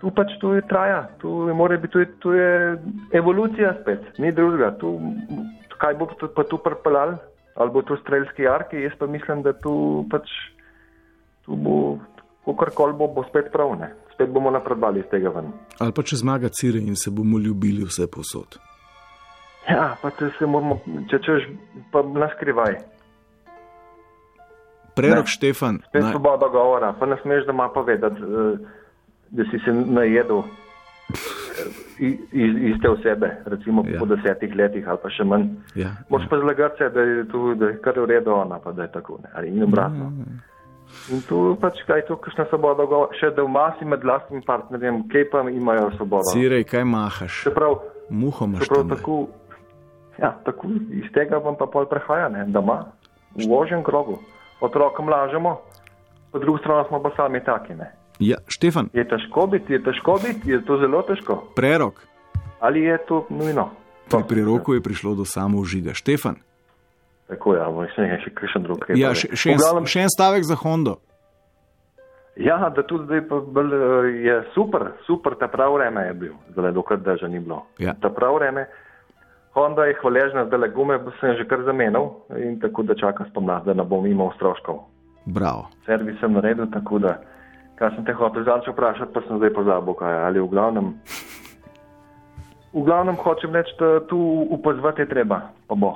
Tu pač to je traja, tu je, biti, tu je, tu je evolucija spet, ni drugega. Tu, kaj bo pa tu prpelal, ali bo to streljski arki, jaz pa mislim, da tu pač, tu bo, kakorkoli bo, bo spet prav, ne. Spet bomo napredovali iz tega ven. Ali pa če zmaga Cire in se bomo ljubili vse posod. Ja, pa če se moramo, če češ, pa naskrivaj. Prerok Štefan. Spet naj... svoboda govora, pa ne smeš doma povedati, eh, da si se najedel eh, iz, iz te osebe, recimo ja. po desetih letih ali pa še manj. Ja, Moš ja. pa zlagati se, da je tu, da je kar v redu ona, pa da je tako, ne, ali in obratno. Ja, ja. In tu pač kaj tu, kakšna svoboda govora, še da v masi med lastnim partnerjem, kje pa imajo svobodo. Sirej, kaj mahaš? Čeprav, Muho imaš. Čeprav tako, ja, tako iz tega vam pa pol prehaja, ne, da ima v ožjem krogu otrokom lažemo, po drugi strani smo pa sami taki. Ne? Ja, Štefan. Je težko biti, je težko biti, je to zelo težko. Prerok. Ali je to nujno? Pri preroku je prišlo do samoužiga. Štefan. Tako je, ali še nekaj, še kakšen drug. Ja, še, še, en, še en stavek za Hondo. Ja, da tudi zdaj bolj, je super, super, ta prav vreme je bil, zdaj dokaj drža ni bilo. Ja. Ta prav vreme. Honda je hvaležna, da le gume sem že kar zamenil in tako da čaka spomlad, da ne bom imel stroškov. Bravo. Servis sem naredil tako, da kar sem te hotel zadnjič vprašati, pa sem zdaj pozabil, kaj ali v glavnem. V glavnem hočem reči, da tu upozvati je treba, pa bo.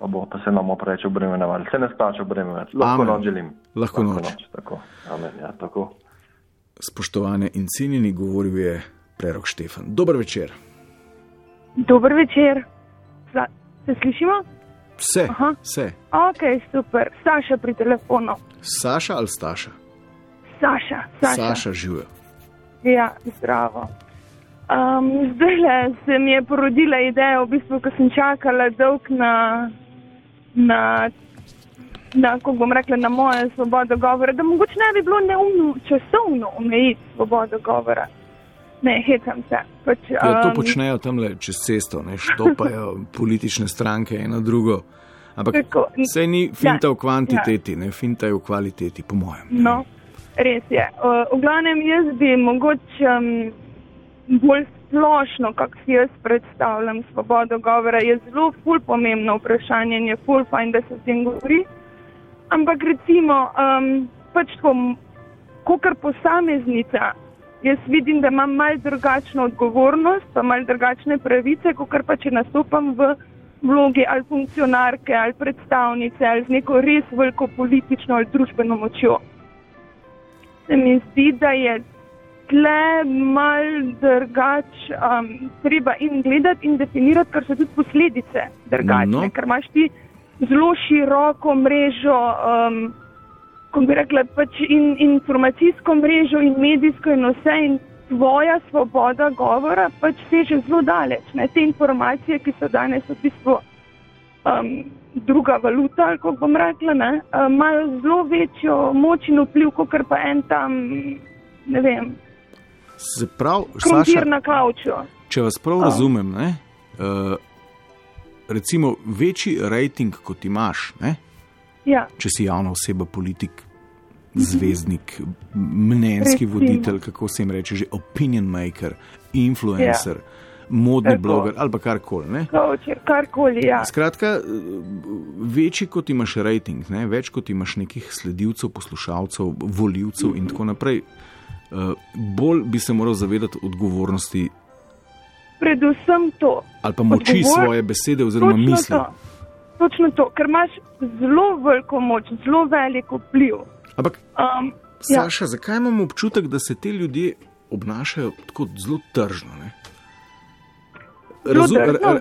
Pa bo, pa se nam opreče obremenjevati, se ne splača obremenjevati. Lahko noč želim. Lahko, Lahko noč. noč. Tako. Amen, ja, tako. Spoštovane in cenjeni, govoril je prerok Štefan. Dober večer. Dober večer. Za, se slišimo? Vse. Vse. Ok, super. Saša pri telefonu. Saša ali Staša? Saša. Saša, Saša živijo. Ja, zdravo. Um, zdaj le se mi je porodila ideja, v bistvu, ko sem čakala dolg na, na, na kako bom rekla, na moje svobodo govora, da mogoče ne bi bilo neumno časovno omejiti svobodo govora. Ne, hecam se. Pač, um, ja, to počnejo tam le čez cesto, ne štopajo politične stranke eno drugo. Ampak vse ni finta ja, v kvantiteti, ja. ne finta je v kvaliteti, po mojem. No, res je. V glavnem jaz bi mogoče um, bolj splošno, kako si jaz predstavljam svobodo govora, je zelo ful pomembno vprašanje in je ful fajn, da se o tem govori. Ampak recimo, um, pač tako, kot posameznica, jaz vidim, da imam malce drugačno odgovornost, pa malce drugačne pravice, kot pa če nastopam v vlogi ali funkcionarke ali predstavnice ali z neko res veliko politično ali družbeno močjo. Se mi zdi, da je tle mal drugač, um, treba in gledati in definirati, kar so tudi posledice drugačne, no. ker imaš ti zelo široko mrežo. Um, ko bi rekla, pač in, informacijsko mrežo in medijsko in vse in tvoja svoboda govora pač seže zelo daleč. Ne? Te informacije, ki so danes v bistvu um, druga valuta, kako bom rekla, ne? Um, imajo zelo večjo moč in vpliv, kot pa en tam, ne vem. Se pravi, Saša, na kavču. Če vas prav razumem, ne? Uh, recimo večji rejting, kot imaš, ne? Ja. Če si javna oseba, politik, zvezdnik, mnenjski Recimo. voditelj, kako se jim reče, že opinion maker, influencer, ja. modni Tako. bloger ali karkoli. Karkoli, ja. Skratka, večji kot imaš rating, ne? več kot imaš nekih sledilcev, poslušalcev, voljivcev mm -hmm. in tako naprej, uh, bolj bi se moral zavedati odgovornosti. Predvsem to. Ali pa moči Odgovor... svoje besede oziroma misli. To. Točno to, ker imaš zelo veliko moč, zelo veliko vpliv. Ampak, um, Saša, ja. zakaj imamo občutek, da se te ljudje obnašajo tako zelo tržno. Ne? Razum- tržno?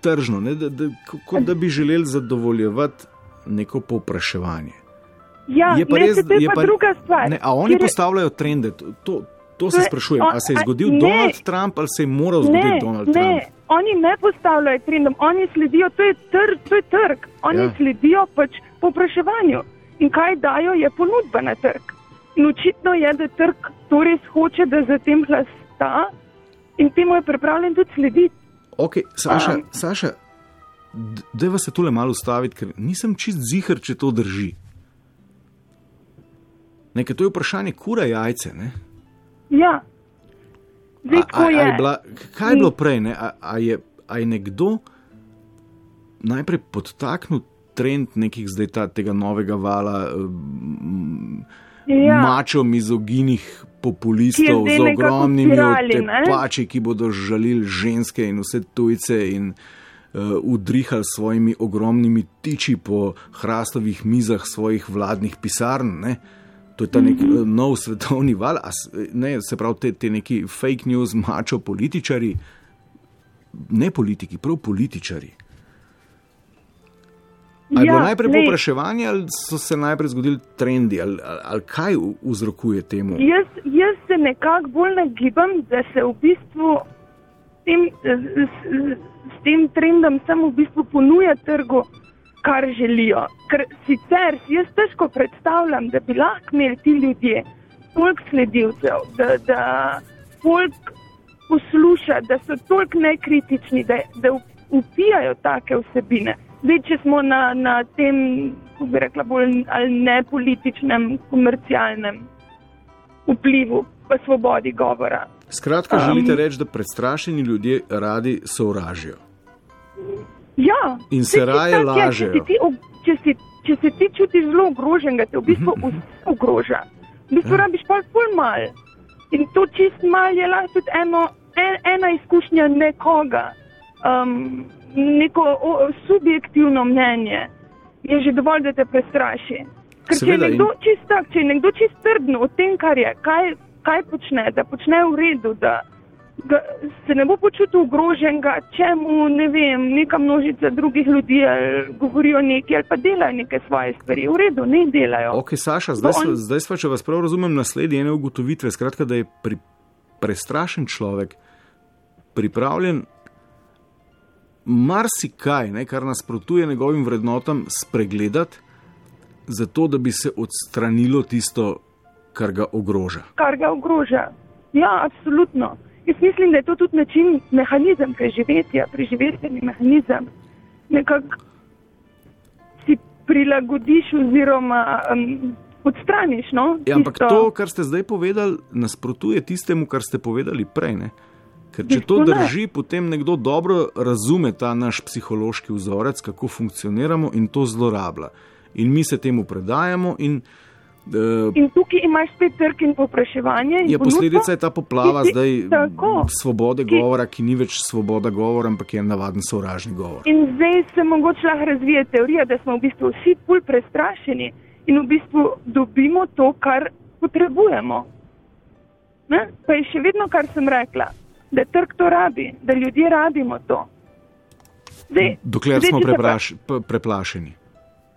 tržno, ne, da, da, kot da bi želeli zadovoljevati neko povpraševanje. Ja, Je pa ne, res, to je je pa, pa- druga stvar. Ne, a oni Kjer je- postavljajo trende, to, to, to se sprašujem. Ali se je zgodil ne. Donald Trump ali se je moral zgoditi ne, Donald ne, Trump? Oni ne postavljajo trendom, oni sledijo, to je trg, to je trg. Oni Ja. sledijo pač povpraševanju. In kaj dajo, je ponudba na trg. In očitno je, da trg to res hoče, da za tem hlasta in temu je pripravljen tudi slediti. Ok, Saša, Um. Saša da vas se tole malo ustaviti, ker nisem čist zihar, če to drži. Nekaj to je vprašanje kura jajce. Ne? Ja, zdaj A, a, tako a je je. bila, kaj je bilo prej? Ne? A, a, je, a je nekdo najprej podtaknil trend nekih zdaj ta, tega novega vala um, Ja. mačo mizoginih populistov je z ogromnimi tepači, ki bodo žalili ženske in vse tujce in uh, udrihali svojimi ogromnimi tiči po hrastovih mizah svojih vladnih pisarn. Ne? To je ta nek Mhm. uh, nov svetovni val, a s- ne, se pravi, te, te neki fake news, mačo političari, ne politiki, prav političari. Ali je bilo najprej glej, povpraševanje, ali so se najprej zgodili trendi, ali, ali, ali kaj vzrokuje temu? Jaz, jaz se nekako bolj nagibam, da se v bistvu tem, s, s tem trendom samo v bistvu ponuja trgu, kar želijo. Ker sicer si jaz težko predstavljam, da bi lahko imeli ti ljudje toliko sledilcev, da, da folk posluša, da so toliko nekritični, da, da upijajo take vsebine. Zdaj, če smo na, na tem, kako bi rekla, bolj ali ne političnem, komercialnem vplivu, pa svobodi govora. Skratka, Um, želite reči, da prestrašeni ljudje radi sovražijo. Ja, In se raje lažejo. Če, če, si, če se ti čutiš zelo ogroženega, te v bistvu vse ogroža. V bistvu Ja. rabiš pa ful mal. In to čist mal je lahko tudi eno, en, ena izkušnja nekoga, um, neko o, subjektivno mnenje. Je že dovolj, da te prestraši. Ker če je Seveda, in- nekdo čist tak, če je nekdo čist trdno o tem, kar je, kaj, kaj počne, da počne v redu, da, da se ne bo počutil ogroženega, če mu ne vem, neka množica drugih ljudi ali govorijo nekaj ali pa delajo neke svoje stvari. V redu, ne delajo. Ok, Saša, zdaj, on- sva, zdaj sva, če vas prav razumem, naslednje ene ugotovitve. Skratka, da je pri, prestrašen človek pripravljen marsikaj, ne, kar nasprotuje njegovim vrednotam, spregledati, zato da bi se odstranilo tisto, kar ga ogroža. Kar ga ogroža. Ja, absolutno. Jaz mislim, da je to tudi način, mehanizem preživetja, preživetveni mehanizem. Nekako si prilagodiš oziroma um, odstraniš. No, Ja, ampak tisto- to, kar ste zdaj povedali, nasprotuje tistemu, kar ste povedali prej. Ne? Ker če to drži, potem nekdo dobro razume ta naš psihološki vzorec, kako funkcioniramo in to zlorablja. In mi se temu predajamo, in uh, In tukaj imaš spet trg in povpraševanje. in ponudbo, posledica je ta poplava si- zdaj Tako. svobode Ki- govora, ki ni več svoboda govora, ampak je navaden sovražni govor. In zdaj se mogoče lahko razvije teorija, da smo v bistvu vsi pol prestrašeni in v bistvu dobimo to, kar potrebujemo. Ne? Pa je še vedno, kar sem rekla, da trg to rabi, da ljudje rabimo to. Zdaj, Dokler zdaj, smo se pa- preplašeni.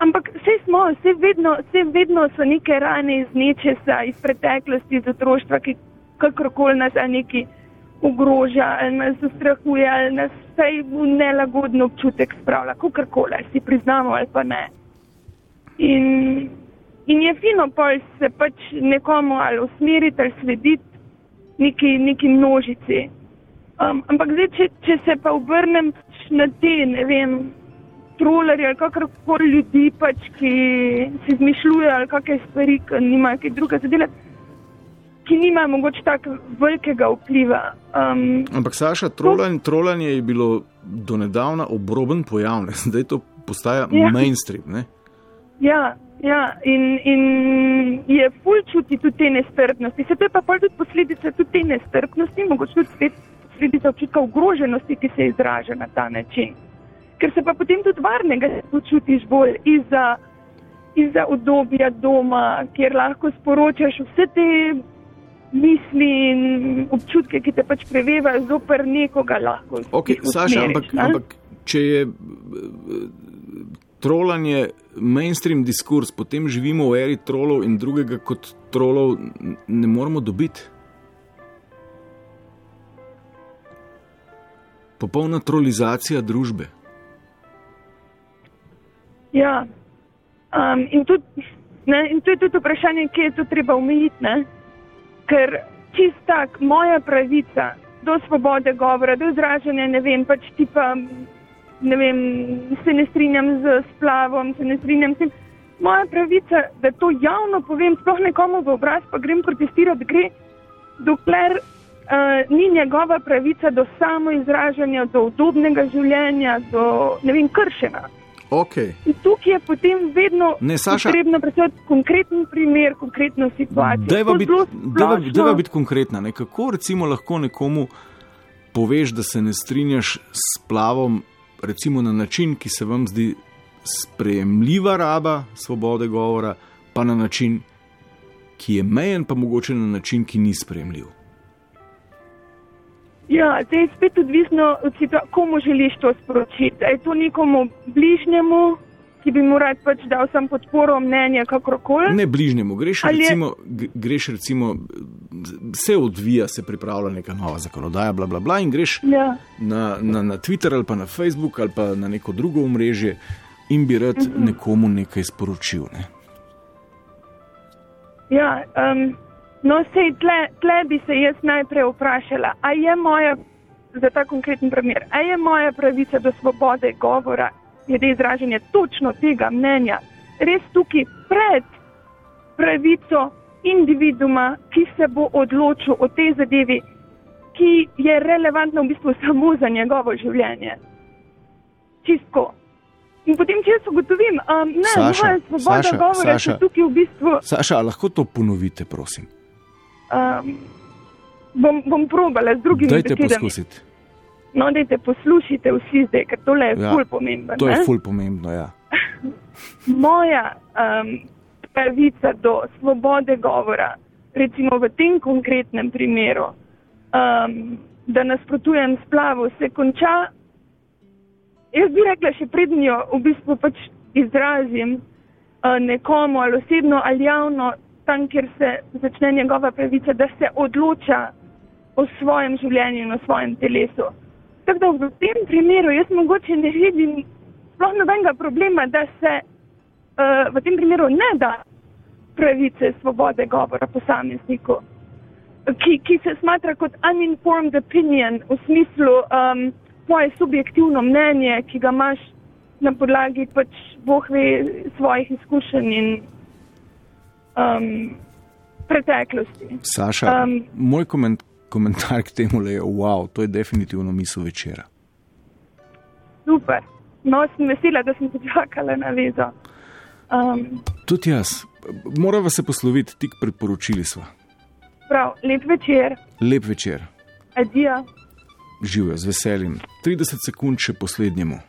Ampak vse smo, vse vedno, vse vedno so neke rane iz nečesa, iz preteklosti, iz otroštva, ki kakorkoli nas neki ogroža, ali nas ustrahuje, ali nas vsaj v nelagoden občutek spravlja, kakorkoli, si priznamo ali pa ne. In, in je fino pa se pač nekomu ali usmeriti ali slediti neki, neki množici. Um, ampak zdaj, če, če se pa obrnem na te, ne vem, trolerje ali kakorkoli ljudi, pač, ki si izmišljujejo ali kakšne stvari, ki nimajo kaj druga za delati, ki nimajo mogoče tako velikega vpliva. Um, Ampak Saša, trolanje, trolanje je bilo do nedavna obroben pojav, ne? zdaj to postaja Ja. mainstream. Ne? Ja, ja, in, in je ful čuti tudi te nestrpnosti. Se to je pa pol tudi posledica tudi te nestrpnosti, mogoče tudi posledica občutka ogroženosti, ki se izraža na ta način. Ker se pa potem tudi varnega počutiš bolj izza, izza obdobja doma, kjer lahko sporočaš vse te misli in občutke, ki te pač prevevajo zoper nekoga lahko. Ok, jih Saša, usmeriš, ampak, ne. ampak če je eh, trolanje mainstream diskurs, potem živimo v eri trolov in drugega kot trolov ne moremo dobiti. Popolna trolizacija družbe. Ja. Um, in, tudi, ne, in to je tudi vprašanje, kje je to treba omejiti. Ne? Ker čist tak, moja pravica do svobode govora, do izražanja, ne vem, pač tipa, ne vem, se ne strinjam z splavom, se ne strinjam s tem. Moja pravica, da to javno povem, sploh nekomu v obraz, pa grem protestirati, gre, dokler uh, ni njegova pravica do samoizražanja, do udobnega življenja, do ne vem, kršena. Okay. In tukaj je potem vedno Ne, Saša- potrebno predstaviti konkreten primer, konkretno situacijo. Dajva biti, dajva biti konkretna. Ne? Kako recimo lahko nekomu poveš, da se ne strinjaš s plavom, recimo na način, ki se vam zdi sprejemljiva raba svobode govora, pa na način, ki je mejen, pa mogoče na način, ki ni sprejemljiv. Ja, zdaj je spet odvisno od situacije, komu želiš to sporočiti. Je to nekomu bližnjemu, ki bi mu rad pač dal sam podporo, mnenje, kakorkoli. Ne bližnjemu, greš Ali je- recimo, g- greš recimo, se odvija, se pripravlja neka nova zakonodaja, bla, bla, bla, in greš Ja. na, na, na Twitter ali pa na Facebook ali pa na neko drugo omrežje in bi rad Mhm. nekomu nekaj sporočil. Ne? Ja, um, no, sej tle, tle bi se jaz najprej vprašala, a je moja, za ta konkreten primer, a je moja pravica do svobode govora, glede izražanja točno tega mnenja, res tukaj pred pravico individuma, ki se bo odločil o tej zadevi, ki je relevantna v bistvu samo za njegovo življenje. Čistko. In potem, če jaz ugotovim, um, ne, Saša, moja svoboda Saša, govora Saša. se tukaj v bistvu. Saša, lahko to ponovite, prosim? Um, bom, bom probala z drugimi Dajte besedami. poskusiti. No, dajte poslušajte vsi zdaj, ker tole je ja, ful pomembno. to je ne? ful pomembno. Ja. Moja um, pravica do svobode govora, recimo v tem konkretnem primeru, um, da nasprotujem splavu, se konča, jaz bi rekla, še prednjo jo v bistvu pač izrazim uh, nekomu ali osebno ali javno, tam, kjer se začne njegova pravica, da se odloča o svojem življenju in o svojem telesu. Tako da v tem primeru jaz mogoče ne vidim sploh nobenega problema, da se uh, v tem primeru ne da pravice svobode govora posamezniku, ki, ki se smatra kot uninformed opinion v smislu um, tvoje subjektivno mnenje, ki ga imaš na podlagi pač boh ve svojih izkušenj in um, preteklosti. Saša, Um, moj koment, komentar k temu je, wow, to je definitivno misel večera. Super. No, sem vesela, da sem počakala na vezo. Um, Tudi jaz, morava se posloviti, tik pred poročili sva. prav, lep večer, Lep večer, adijo. živijo z veseljem. 30 sekund še poslednjemu.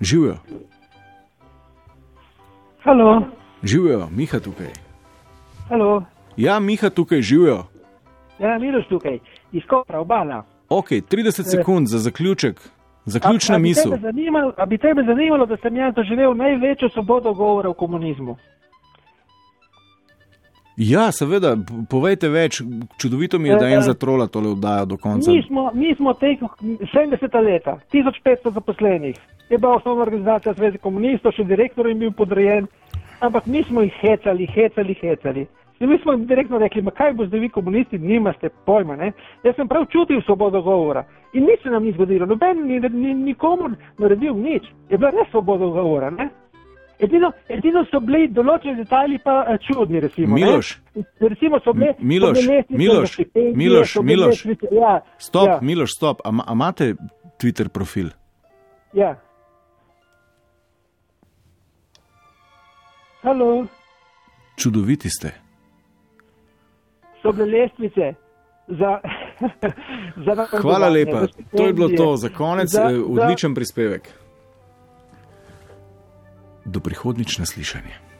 Živijo, Halo, živijo, Miha tukaj. halo. Ja, Miha tukaj živijo. Ja, Miroš tukaj, iz Kopra, obala. Ok, 30 sekund za zaključek, zaključna A- a bi misel. tebe zanimalo- A bi tebe zanimalo, da sem jaz doživel največjo svobodo govora v komunizmu? Ja, seveda, povejte več. Čudovito mi je, da Eh, en za trola tole oddaja do konca. Mi smo, mi smo teh 70 leta, 1500 zaposlenih. Je bila osnovna organizacija Zveze komunistov, še direktor je bil podrejen, ampak mi smo jih hecali, hecali, hecali. In mi smo jim direktno rekli, kaj bo zdaj vi komunisti, nimate pojma. Ne? Jaz sem prav čutil svobodo govora in nič se nam ni zgodilo, noben ni, ni nikomu naredil nič. Je bila res svoboda govora. Ne? Edino, edino so bili določeni detajli pa eh, čudni, recimo. ne. Miloš. Recimo so bile, Miloš, so bile Miloš, za štipendije, Miloš, Miloš. Ja, Stop, ja. Miloš, stop. A, a imate Twitter profil? Ja. Halo, Čudoviti ste. so bile lestvice za. za napredovanje, Hvala lepa. za To je bilo to za konec. za- eh, za- Odličen prispevek. Do prihodnič naslišanje.